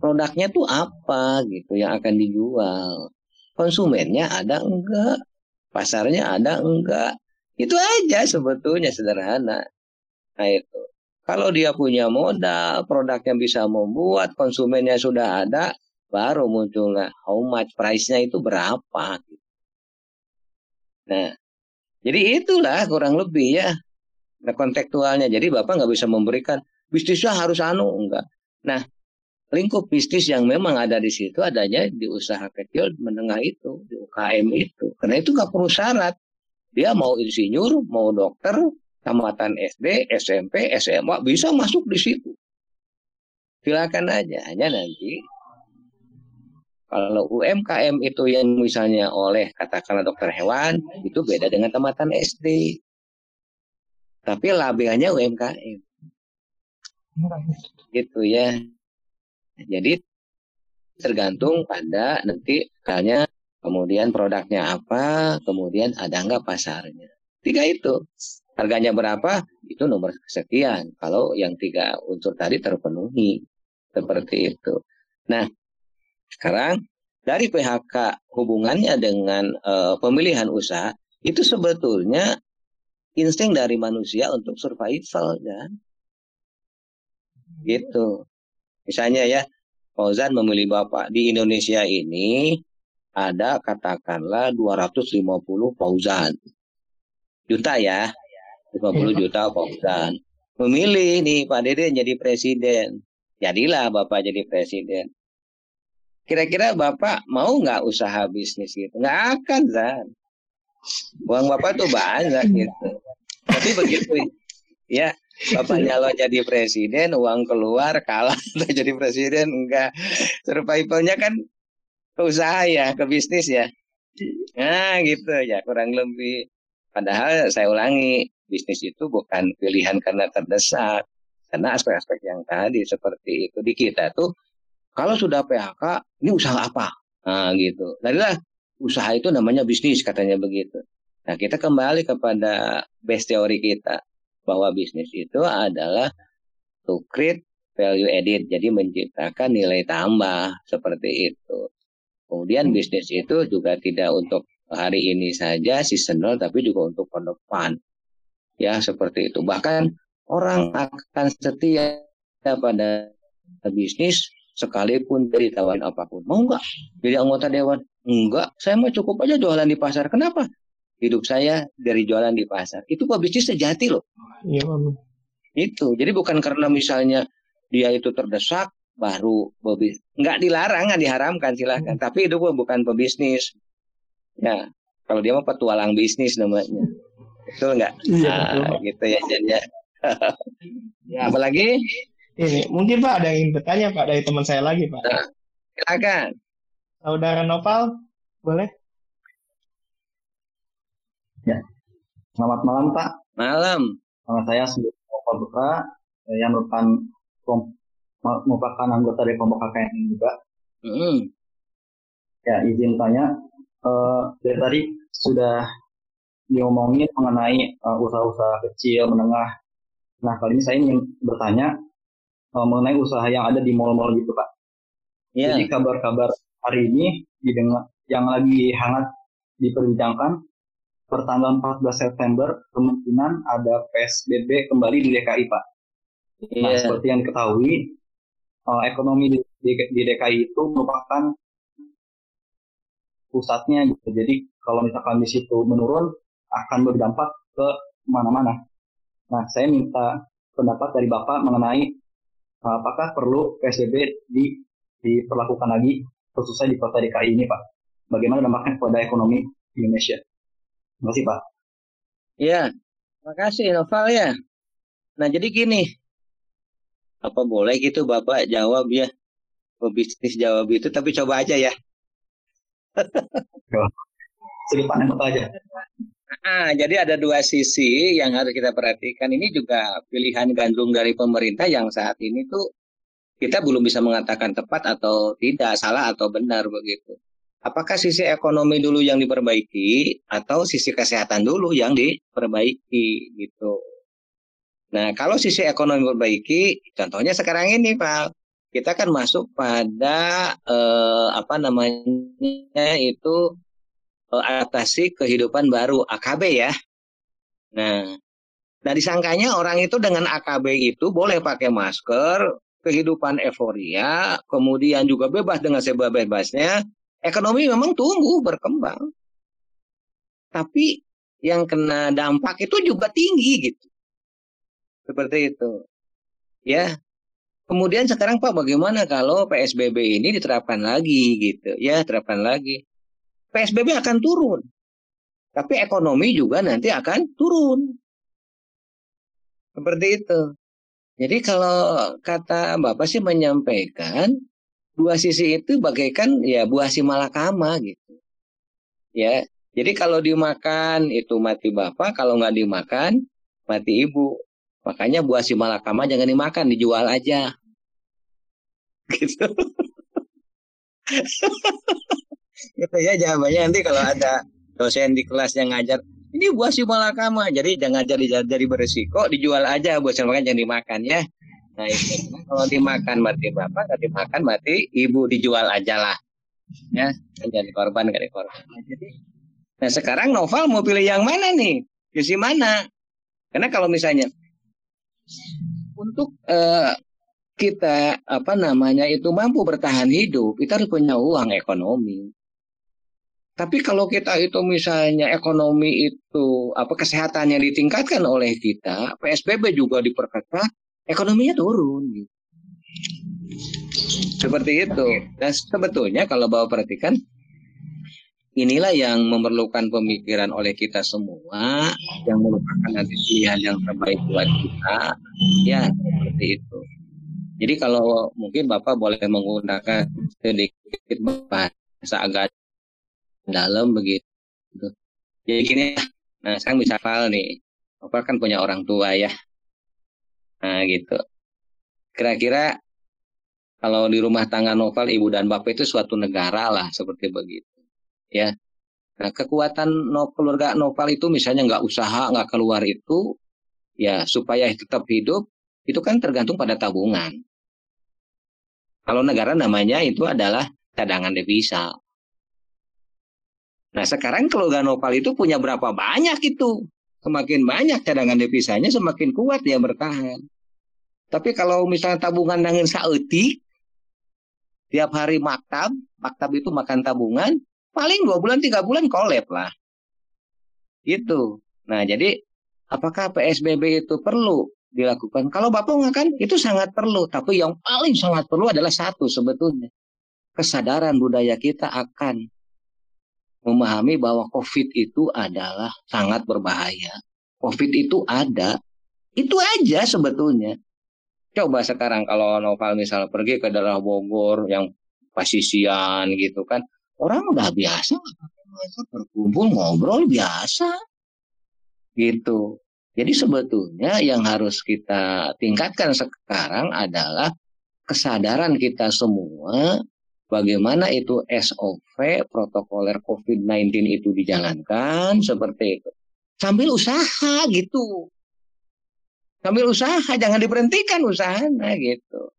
Speaker 2: produknya tuh apa gitu yang akan dijual. Konsumennya ada enggak? Pasarnya ada enggak? Itu aja sebetulnya sederhana. Nah itu. Kalau dia punya modal, produknya bisa membuat, konsumennya sudah ada, baru munculnya how much price-nya itu berapa. Nah, jadi itulah kurang lebih ya nah, kontekstualnya. Jadi Bapak nggak bisa memberikan bisnisnya harus anu, enggak. Nah, lingkup bisnis yang memang ada di situ adanya di usaha kecil menengah itu, di UKM itu. Karena itu nggak perlu syarat. Dia mau insinyur, mau dokter, tamatan SD, SMP, SMA bisa masuk di situ. Silakan aja, hanya nanti Kalau UMKM itu yang misalnya oleh katakanlah dokter hewan, itu beda dengan tamatan SD. Tapi labelnya UMKM. Gitu ya. Jadi tergantung pada nanti misalnya kemudian produknya apa, kemudian ada nggak pasarnya. Tiga itu. Harganya berapa? Itu nomor sekian. Kalau yang tiga unsur tadi terpenuhi. Seperti itu. Nah, sekarang dari PHK hubungannya dengan uh, pemilihan usaha itu sebetulnya insting dari manusia untuk survival kan. Gitu. Misalnya ya, Fauzan memilih Bapak di Indonesia ini ada katakanlah 250 Fauzan. Juta ya. 50 iya. juta Fauzan. Memilih nih Pak Dede jadi presiden. Jadilah Bapak jadi presiden. Kira-kira Bapak mau nggak usaha bisnis gitu? Nggak akan, Zan. Uang Bapak tuh banyak gitu. Tapi begitu ya, Bapak nyalon jadi presiden, uang keluar, kalah jadi presiden, enggak. Survivalnya kan ke usaha ya, ke bisnis ya. Nah gitu ya, kurang lebih. Padahal saya ulangi, bisnis itu bukan pilihan karena terdesak. Karena aspek-aspek yang tadi seperti itu. Di kita tuh kalau sudah PHK, ini usaha apa? Nah, gitu. Darilah usaha itu namanya bisnis katanya begitu. Nah, kita kembali kepada base teori kita bahwa bisnis itu adalah to create value added, jadi menciptakan nilai tambah seperti itu. Kemudian bisnis itu juga tidak untuk hari ini saja seasonal, tapi juga untuk ke depan. Ya, seperti itu. Bahkan orang akan setia pada bisnis sekalipun dari tawarin apa pun. Mau nggak jadi anggota dewan? Enggak, saya mau cukup aja jualan di pasar. Kenapa? Hidup saya dari jualan di pasar. Itu bisnis sejati loh. Iya, Itu. Jadi bukan karena misalnya dia itu terdesak baru pebisnis. Nggak dilarang, nggak diharamkan silahkan. Hmm. Tapi itu bukan pebisnis. Ya, kalau dia mau petualang bisnis namanya. Betul nggak? Iya, nah, gitu ya, Jan ya. ya. Apalagi?
Speaker 1: Ini mungkin Pak ada yang ingin bertanya Pak dari teman saya lagi Pak. Nah,
Speaker 2: silakan.
Speaker 1: Saudara Nopal, boleh?
Speaker 4: Ya. Selamat malam Pak.
Speaker 2: Malam.
Speaker 4: Nama saya Nopal Putra yang merupakan merupakan anggota dari kelompok KKN juga. Mm. Ya izin tanya, uh, dari tadi sudah diomongin mengenai uh, usaha-usaha kecil, menengah. Nah kali ini saya ingin bertanya uh, mengenai usaha yang ada di mall-mall gitu Pak. Yeah. Jadi kabar-kabar hari ini didengar yang lagi hangat diperbincangkan pertanggal 14 September kemungkinan ada PSBB kembali di DKI Pak. Yeah. Nah seperti yang diketahui uh, ekonomi di, di, di DKI itu merupakan pusatnya gitu. Jadi kalau misalkan di situ menurun akan berdampak ke mana-mana. Nah saya minta pendapat dari Bapak mengenai apakah perlu PSBB di, diperlakukan lagi khususnya di kota DKI ini Pak? Bagaimana dampaknya kepada ekonomi Indonesia? Terima kasih Pak.
Speaker 2: Ya, terima kasih Noval ya. Nah jadi gini, apa boleh gitu Bapak jawab ya? Pebisnis jawab itu, tapi coba aja ya.
Speaker 4: Sedih panen aja.
Speaker 2: Nah, jadi ada dua sisi yang harus kita perhatikan. Ini juga pilihan gandrung dari pemerintah yang saat ini tuh kita belum bisa mengatakan tepat atau tidak, salah atau benar begitu. Apakah sisi ekonomi dulu yang diperbaiki atau sisi kesehatan dulu yang diperbaiki gitu. Nah, kalau sisi ekonomi diperbaiki, contohnya sekarang ini Pak, kita kan masuk pada eh, apa namanya itu adaptasi kehidupan baru AKB ya. Nah, nah disangkanya orang itu dengan AKB itu boleh pakai masker, kehidupan euforia, kemudian juga bebas dengan sebebas-bebasnya, ekonomi memang tumbuh berkembang. Tapi yang kena dampak itu juga tinggi gitu. Seperti itu. Ya. Kemudian sekarang Pak bagaimana kalau PSBB ini diterapkan lagi gitu. Ya, terapkan lagi. PSBB akan turun. Tapi ekonomi juga nanti akan turun. Seperti itu. Jadi kalau kata Bapak sih menyampaikan dua sisi itu bagaikan ya buah si malakama gitu. Ya, jadi kalau dimakan itu mati bapak, kalau nggak dimakan mati ibu. Makanya buah si malakama jangan dimakan, dijual aja. Gitu. gitu ya jawabannya nanti kalau ada dosen di kelas yang ngajar ini buah si malakama jadi jangan jadi jadi beresiko dijual aja buat makan jangan dimakan ya Nah itu kalau dimakan mati bapak, kalau dimakan mati ibu dijual aja lah. Ya, jadi korban gak korban. Nah, jadi, nah sekarang novel mau pilih yang mana nih? Sisi mana? Karena kalau misalnya untuk uh, kita apa namanya itu mampu bertahan hidup, kita harus punya uang ekonomi. Tapi kalau kita itu misalnya ekonomi itu apa kesehatannya ditingkatkan oleh kita, PSBB juga diperketat, ekonominya turun. Seperti itu. Dan sebetulnya kalau Bapak perhatikan inilah yang memerlukan pemikiran oleh kita semua yang merupakan nanti pilihan yang terbaik buat kita ya seperti itu jadi kalau mungkin bapak boleh menggunakan sedikit bahasa agak dalam begitu jadi gini nah sekarang bisa hal nih bapak kan punya orang tua ya Nah gitu. Kira-kira kalau di rumah tangga novel ibu dan bapak itu suatu negara lah seperti begitu. Ya. Nah kekuatan no, keluarga novel itu misalnya nggak usaha nggak keluar itu ya supaya tetap hidup itu kan tergantung pada tabungan. Kalau negara namanya itu adalah cadangan devisa. Nah sekarang keluarga novel itu punya berapa banyak itu? Semakin banyak cadangan devisanya semakin kuat dia bertahan. Tapi kalau misalnya tabungan dengan saeutik, tiap hari maktab, maktab itu makan tabungan, paling dua bulan tiga bulan kolep lah. Gitu. Nah jadi apakah PSBB itu perlu dilakukan? Kalau Bapak mengatakan itu sangat perlu, tapi yang paling sangat perlu adalah satu sebetulnya. Kesadaran budaya kita akan memahami bahwa COVID itu adalah sangat berbahaya. COVID itu ada. Itu aja sebetulnya. Coba sekarang kalau Noval misal pergi ke daerah Bogor yang pasisian gitu kan, orang udah biasa berkumpul ngobrol biasa gitu. Jadi sebetulnya yang harus kita tingkatkan sekarang adalah kesadaran kita semua bagaimana itu SOP protokoler COVID-19 itu dijalankan seperti itu. Sambil usaha gitu. Sambil usaha jangan diberhentikan usahanya gitu.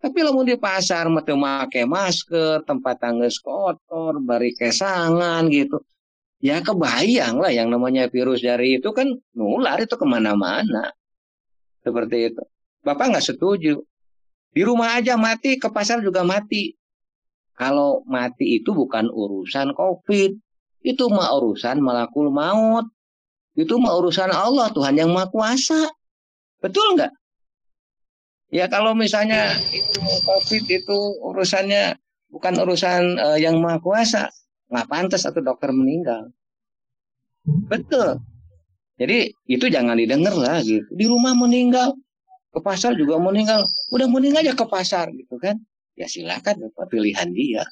Speaker 2: Tapi lamun di pasar mati make masker tempat tangga kotor bari kesangan gitu. Ya kebayang lah yang namanya virus dari itu kan nular itu ke mana-mana. Seperti itu. Bapak nggak setuju? Di rumah aja mati ke pasar juga mati kalau mati itu bukan urusan covid itu mah urusan malakul maut itu mah urusan Allah Tuhan yang maha kuasa Betul nggak? Ya kalau misalnya itu COVID itu urusannya bukan urusan uh, yang maha kuasa, nggak pantas atau dokter meninggal. Betul. Jadi itu jangan didengar lah gitu. Di rumah meninggal, ke pasar juga meninggal. Udah meninggal aja ke pasar gitu kan. Ya silakan Bapak pilihan dia.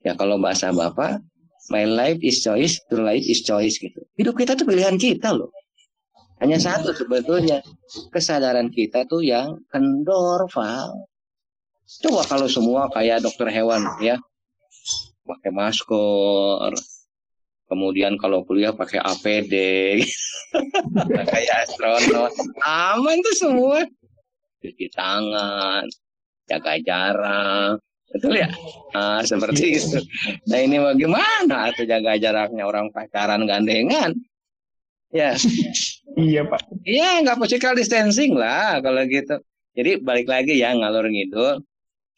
Speaker 2: Ya kalau bahasa Bapak, my life is choice, your life is choice gitu. Hidup kita tuh pilihan kita loh. Hanya satu sebetulnya kesadaran kita tuh yang kendor, Val. Coba kalau semua kayak dokter hewan ya, pakai masker, kemudian kalau kuliah pakai APD, kayak astronot, aman tuh semua. Cuci tangan, jaga jarak, betul ya? Nah, seperti itu. Nah ini bagaimana tuh jaga jaraknya orang pacaran gandengan? Ya.
Speaker 1: iya Pak.
Speaker 2: Iya nggak physical distancing lah kalau gitu. Jadi balik lagi ya ngalur ngidul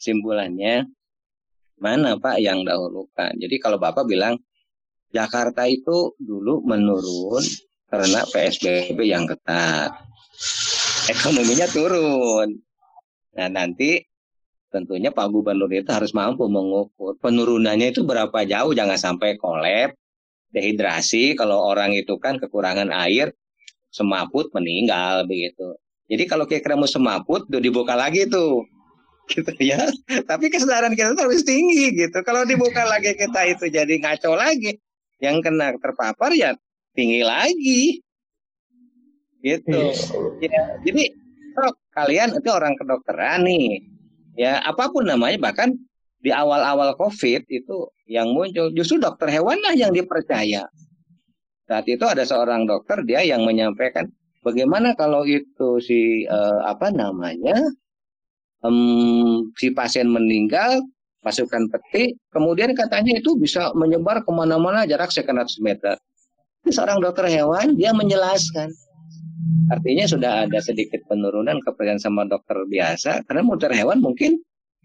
Speaker 2: simpulannya mana Pak yang dahulukan. Jadi kalau Bapak bilang Jakarta itu dulu menurun karena PSBB yang ketat. Ekonominya turun. Nah nanti tentunya Pak Gubernur itu harus mampu mengukur penurunannya itu berapa jauh jangan sampai kolab dehidrasi kalau orang itu kan kekurangan air semaput meninggal begitu jadi kalau kira-kira mau semaput udah dibuka lagi tuh gitu ya. Tapi kesadaran kita harus tinggi gitu. Kalau dibuka lagi kita itu jadi ngaco lagi. Yang kena terpapar ya tinggi lagi. Gitu. Iya. Ya, jadi kalau kalian itu orang kedokteran nih. Ya, apa pun namanya bahkan di awal-awal COVID itu yang muncul justru dokter hewan lah yang dipercaya. Saat itu ada seorang dokter dia yang menyampaikan bagaimana kalau itu si uh, apa namanya um, si pasien meninggal masukkan peti, kemudian katanya itu bisa menyebar ke mana-mana jarak sekian ratus meter. Seorang dokter hewan dia menjelaskan, artinya sudah ada sedikit penurunan kepercayaan sama dokter biasa, karena dokter hewan mungkin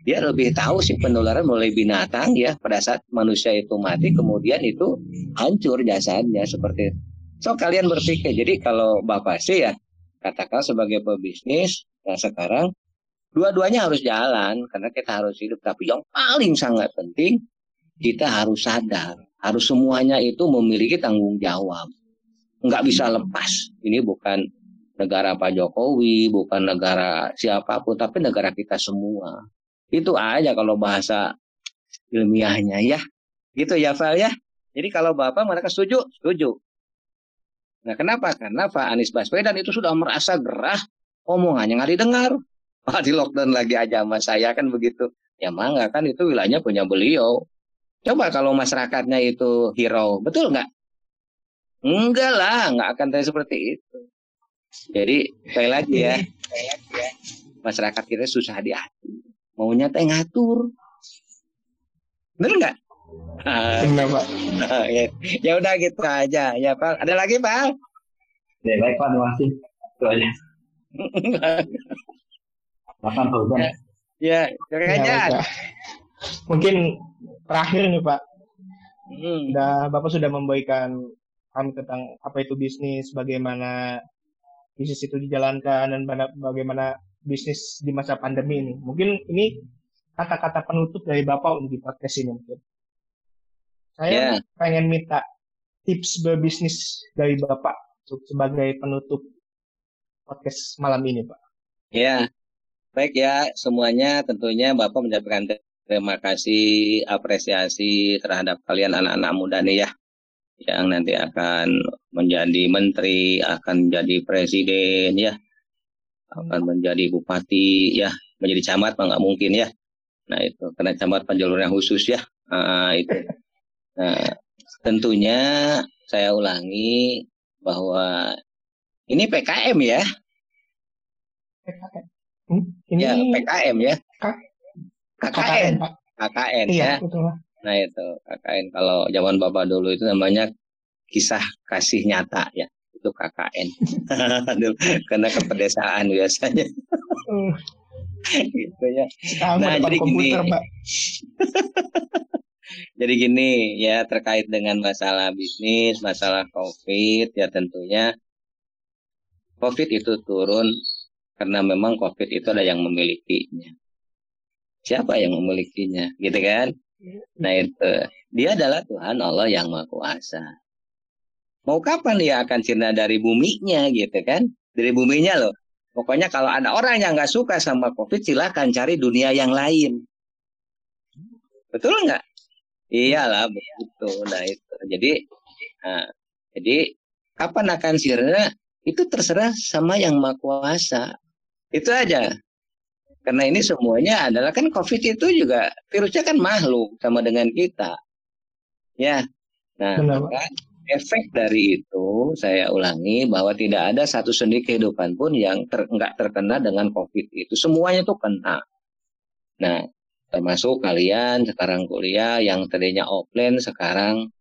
Speaker 2: dia lebih tahu sih penularan mulai binatang ya pada saat manusia itu mati kemudian itu hancur jasadnya seperti itu. So kalian berpikir jadi kalau bapak sih ya katakan sebagai pebisnis ya sekarang Dua-duanya harus jalan karena kita harus hidup. Tapi yang paling sangat penting kita harus sadar, harus semuanya itu memiliki tanggung jawab. Nggak bisa lepas. Ini bukan negara Pak Jokowi, bukan negara siapa pun, tapi negara kita semua. Itu aja kalau bahasa ilmiahnya ya. Gitu ya Val ya. Jadi kalau Bapak mereka setuju, setuju. Nah kenapa? Karena Pak Anies Baswedan itu sudah merasa gerah omongannya nggak didengar. Pak di lockdown lagi aja sama saya kan begitu. Ya mangga kan itu wilayahnya punya beliau. Coba kalau masyarakatnya itu hero, betul nggak? Enggak lah, nggak akan seperti itu. Jadi sekali lagi ya, masyarakat kita susah diatur. Maunya teh ngatur. Bener nggak?
Speaker 1: Benar Pak.
Speaker 2: ya, ya udah gitu aja ya Pak. Ada lagi Pak?
Speaker 4: Ya, baik Pak, terima kasih. Itu aja. Makan Fauzan.
Speaker 2: Ya, ya, ya,
Speaker 1: ya, Mungkin terakhir nih Pak. Hmm. Udah Bapak sudah memberikan kami tentang apa itu bisnis, bagaimana bisnis itu dijalankan dan bagaimana bisnis di masa pandemi ini. Mungkin ini kata-kata penutup dari Bapak untuk di podcast ini mungkin. Saya yeah. pengen minta tips berbisnis dari Bapak sebagai penutup podcast malam ini, Pak.
Speaker 2: Ya, Baik ya semuanya tentunya Bapak menyampaikan terima kasih apresiasi terhadap kalian anak-anak muda nih ya yang nanti akan menjadi menteri, akan menjadi presiden ya, akan menjadi bupati ya, menjadi camat nggak mungkin ya. Nah itu karena camat penjalurnya khusus ya, nah, itu. Nah tentunya saya ulangi bahwa ini PKM ya. PKM. Hmm, ini ya PKM ya. KKN, KKN, Pak. KKN iya, ya. Betul. Nah itu KKN kalau zaman Bapak dulu itu namanya kisah kasih nyata ya. Itu KKN. Karena kepedesaan biasanya. Gitu ya. nah, jadi komputer, gini. Pak. jadi gini ya terkait dengan masalah bisnis, masalah COVID ya tentunya COVID itu turun karena memang COVID itu ada yang memilikinya. Siapa yang memilikinya, gitu kan? Nah itu, dia adalah Tuhan Allah yang Maha Kuasa. Mau kapan dia akan sirna dari buminya, gitu kan? Dari buminya loh. Pokoknya kalau ada orang yang nggak suka sama COVID, silahkan cari dunia yang lain. Betul nggak? Iyalah begitu. Nah itu. Jadi, nah, jadi kapan akan sirna? Itu terserah sama yang Maha Kuasa. Itu aja. Karena ini semuanya adalah kan COVID itu juga virusnya kan makhluk sama dengan kita. Ya. Nah, maka efek dari itu saya ulangi bahwa tidak ada satu sendi kehidupan pun yang ter, nggak terkena dengan COVID itu. Semuanya itu kena. Nah, termasuk kalian sekarang kuliah yang tadinya offline sekarang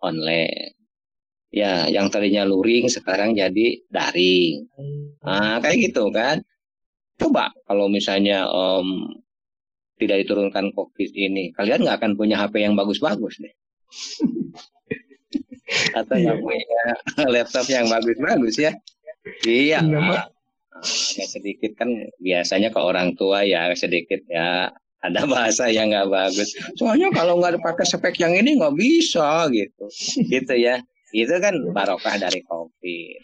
Speaker 2: online. Ya, yang tadinya luring sekarang jadi daring. Nah, kayak gitu kan. Coba kalau misalnya um, tidak diturunkan COVID ini, kalian nggak akan punya HP yang bagus-bagus deh. Atau iya. yang punya laptop yang bagus-bagus ya. Iya. iya ya sedikit kan biasanya ke orang tua ya sedikit ya ada bahasa yang nggak bagus. Soalnya kalau nggak dipakai spek yang ini nggak bisa gitu, gitu ya. Itu kan barokah dari COVID.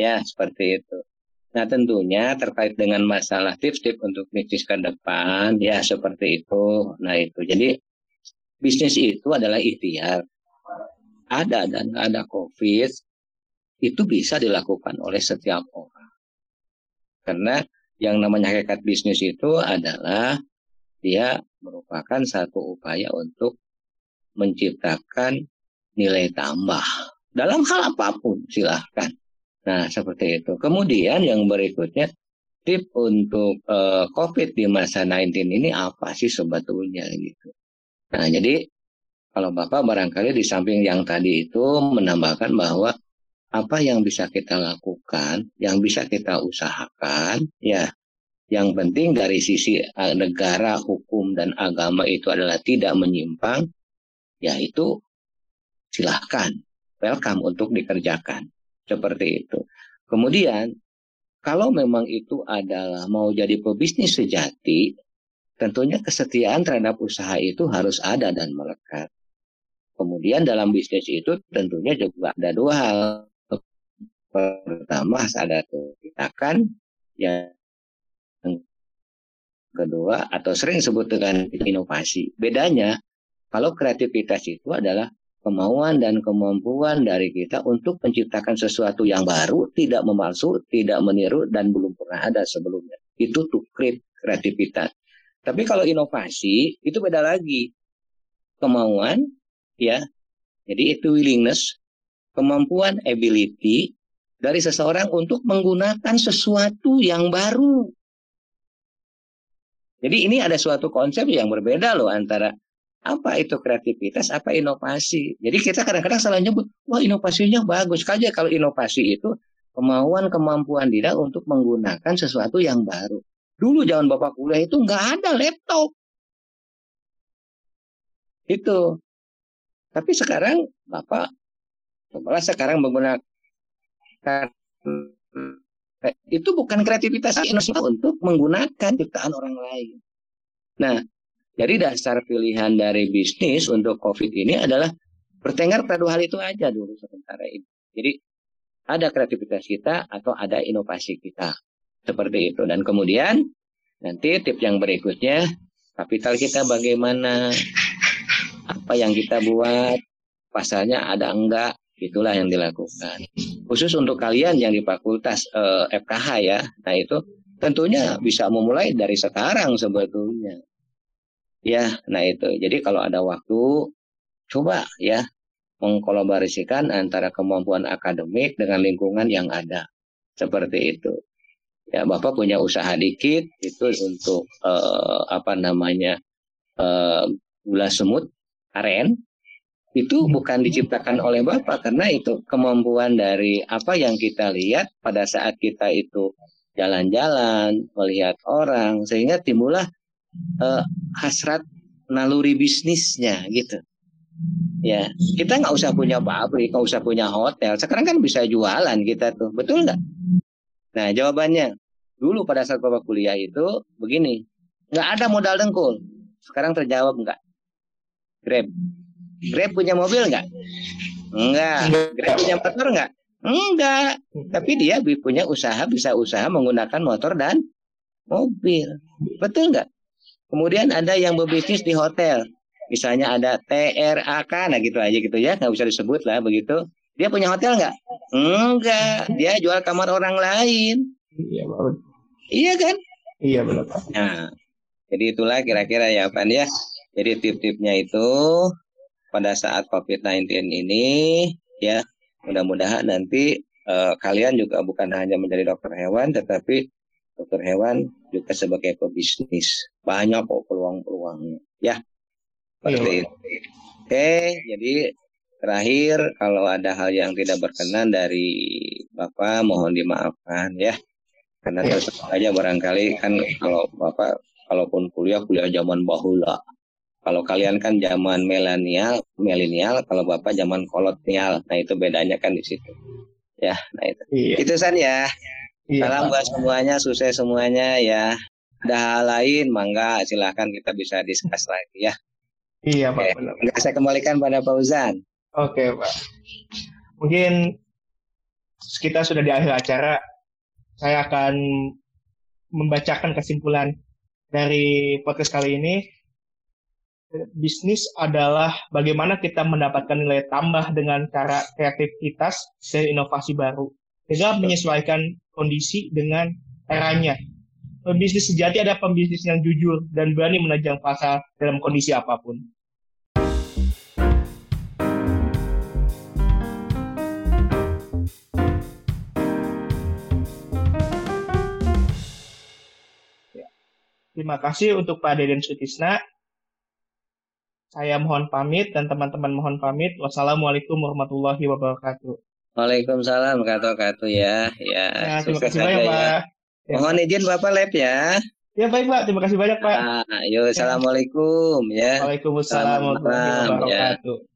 Speaker 2: Ya seperti itu. Nah tentunya terkait dengan masalah tips-tips untuk bisnis ke depan ya seperti itu. Nah itu jadi bisnis itu adalah ikhtiar. Ada dan ada COVID itu bisa dilakukan oleh setiap orang. Karena yang namanya hakikat bisnis itu adalah dia merupakan satu upaya untuk menciptakan nilai tambah dalam hal apa pun silahkan Nah, seperti itu. Kemudian yang berikutnya, tip untuk uh, COVID di masa 19 ini apa sih sebetulnya gitu. Nah, jadi kalau Bapak barangkali di samping yang tadi itu menambahkan bahwa apa yang bisa kita lakukan, yang bisa kita usahakan, ya, yang penting dari sisi eh, negara, hukum, dan agama itu adalah tidak menyimpang, yaitu silahkan, welcome untuk dikerjakan. Seperti itu. Kemudian, kalau memang itu adalah mau jadi pebisnis sejati, tentunya kesetiaan terhadap usaha itu harus ada dan melekat. Kemudian dalam bisnis itu tentunya juga ada dua hal. Pertama ada kan yang kedua atau sering disebut dengan inovasi. Bedanya kalau kreativitas itu adalah kemauan dan kemampuan dari kita untuk menciptakan sesuatu yang baru, tidak memalsu, tidak meniru, dan belum pernah ada sebelumnya. Itu tuh kreativitas. Tapi kalau inovasi, itu beda lagi. Kemauan, ya, jadi itu willingness, kemampuan, ability, dari seseorang untuk menggunakan sesuatu yang baru. Jadi ini ada suatu konsep yang berbeda loh antara apa itu kreativitas, apa inovasi. Jadi kita kadang-kadang salah nyebut, wah inovasinya bagus. Saja kalau inovasi itu kemauan, kemampuan tidak untuk menggunakan sesuatu yang baru. Dulu zaman Bapak kuliah itu nggak ada laptop. Itu. Tapi sekarang Bapak, malah sekarang menggunakan itu bukan kreativitas inovasi untuk menggunakan ciptaan orang lain. Nah, jadi dasar pilihan dari bisnis untuk COVID ini adalah bertengkar pada hal itu aja dulu sementara ini. Jadi ada kreativitas kita atau ada inovasi kita. Seperti itu. Dan kemudian nanti tip yang berikutnya, kapital kita bagaimana, apa yang kita buat, pasalnya ada enggak, itulah yang dilakukan. Khusus untuk kalian yang di fakultas eh, FKH ya, nah itu tentunya bisa memulai dari sekarang sebetulnya. Ya, nah itu. Jadi kalau ada waktu, coba ya mengkolaborasikan antara kemampuan akademik dengan lingkungan yang ada. Seperti itu. Ya, Bapak punya usaha dikit itu untuk uh, apa namanya uh, gula semut aren itu bukan diciptakan oleh Bapak karena itu kemampuan dari apa yang kita lihat pada saat kita itu jalan-jalan melihat orang sehingga timbullah uh, hasrat naluri bisnisnya gitu. Ya, kita nggak usah punya pabrik, nggak usah punya hotel. Sekarang kan bisa jualan kita tuh, betul nggak? Nah, jawabannya dulu pada saat bapak kuliah itu begini, nggak ada modal dengkul. Sekarang terjawab nggak? Grab, Grab punya mobil nggak? Enggak. Grab punya motor nggak? Enggak. Tapi dia punya usaha, bisa usaha menggunakan motor dan mobil. Betul nggak? Kemudian ada yang berbisnis di hotel. Misalnya ada TRAK, nah gitu aja gitu ya, nggak bisa disebut lah begitu. Dia punya hotel nggak? Enggak, dia jual kamar orang lain.
Speaker 1: Iya, Pak.
Speaker 2: Iya kan?
Speaker 1: Iya benar Pak.
Speaker 2: Nah, jadi itulah kira-kira ya Pak ya. Jadi tip-tipnya itu pada saat COVID-19 ini ya mudah-mudahan nanti uh, kalian juga bukan hanya menjadi dokter hewan tetapi dokter hewan juga sebagai pebisnis. Banyak kok peluang-peluangnya. Ya, seperti iya. itu. Oke, jadi terakhir kalau ada hal yang tidak berkenan dari Bapak mohon dimaafkan ya. Karena iya. terus saja barangkali kan kalau Bapak kalaupun kuliah kuliah zaman bahula. Kalau kalian kan zaman milenial, milenial, kalau Bapak zaman kolonial. Nah, itu bedanya kan di situ. Ya, nah itu. Iya. Itu san ya. Iya, Salam buat semuanya, sukses semuanya ya. Ada hal lain, mangga silahkan kita bisa diskus lagi ya.
Speaker 1: Iya Pak. Oke.
Speaker 2: Saya kembalikan pada Pak Uzan.
Speaker 1: Oke Pak. Mungkin kita sudah di akhir acara. saya akan membacakan kesimpulan dari podcast kali ini. Bisnis adalah bagaimana kita mendapatkan nilai tambah dengan cara kreativitas dan inovasi baru. Sehingga menyesuaikan kondisi dengan eranya. Pembisnis sejati ada pembisnis yang jujur dan berani menajam pasar dalam kondisi apa pun. Terima kasih untuk Pak Deden Sutisna. Saya mohon pamit dan teman-teman mohon pamit. Wassalamualaikum warahmatullahi wabarakatuh.
Speaker 2: Waalaikumsalam wabarakatuh ya. Ya,
Speaker 1: ya terima kasih banyak ya. Pak.
Speaker 2: Ya. Mohon izin Bapak lab ya.
Speaker 1: Ya baik Pak, terima kasih banyak Pak.
Speaker 2: Nah, yuk, assalamualaikum ya.
Speaker 1: Waalaikumsalam warahmatullahi ya. wabarakatuh. Ya.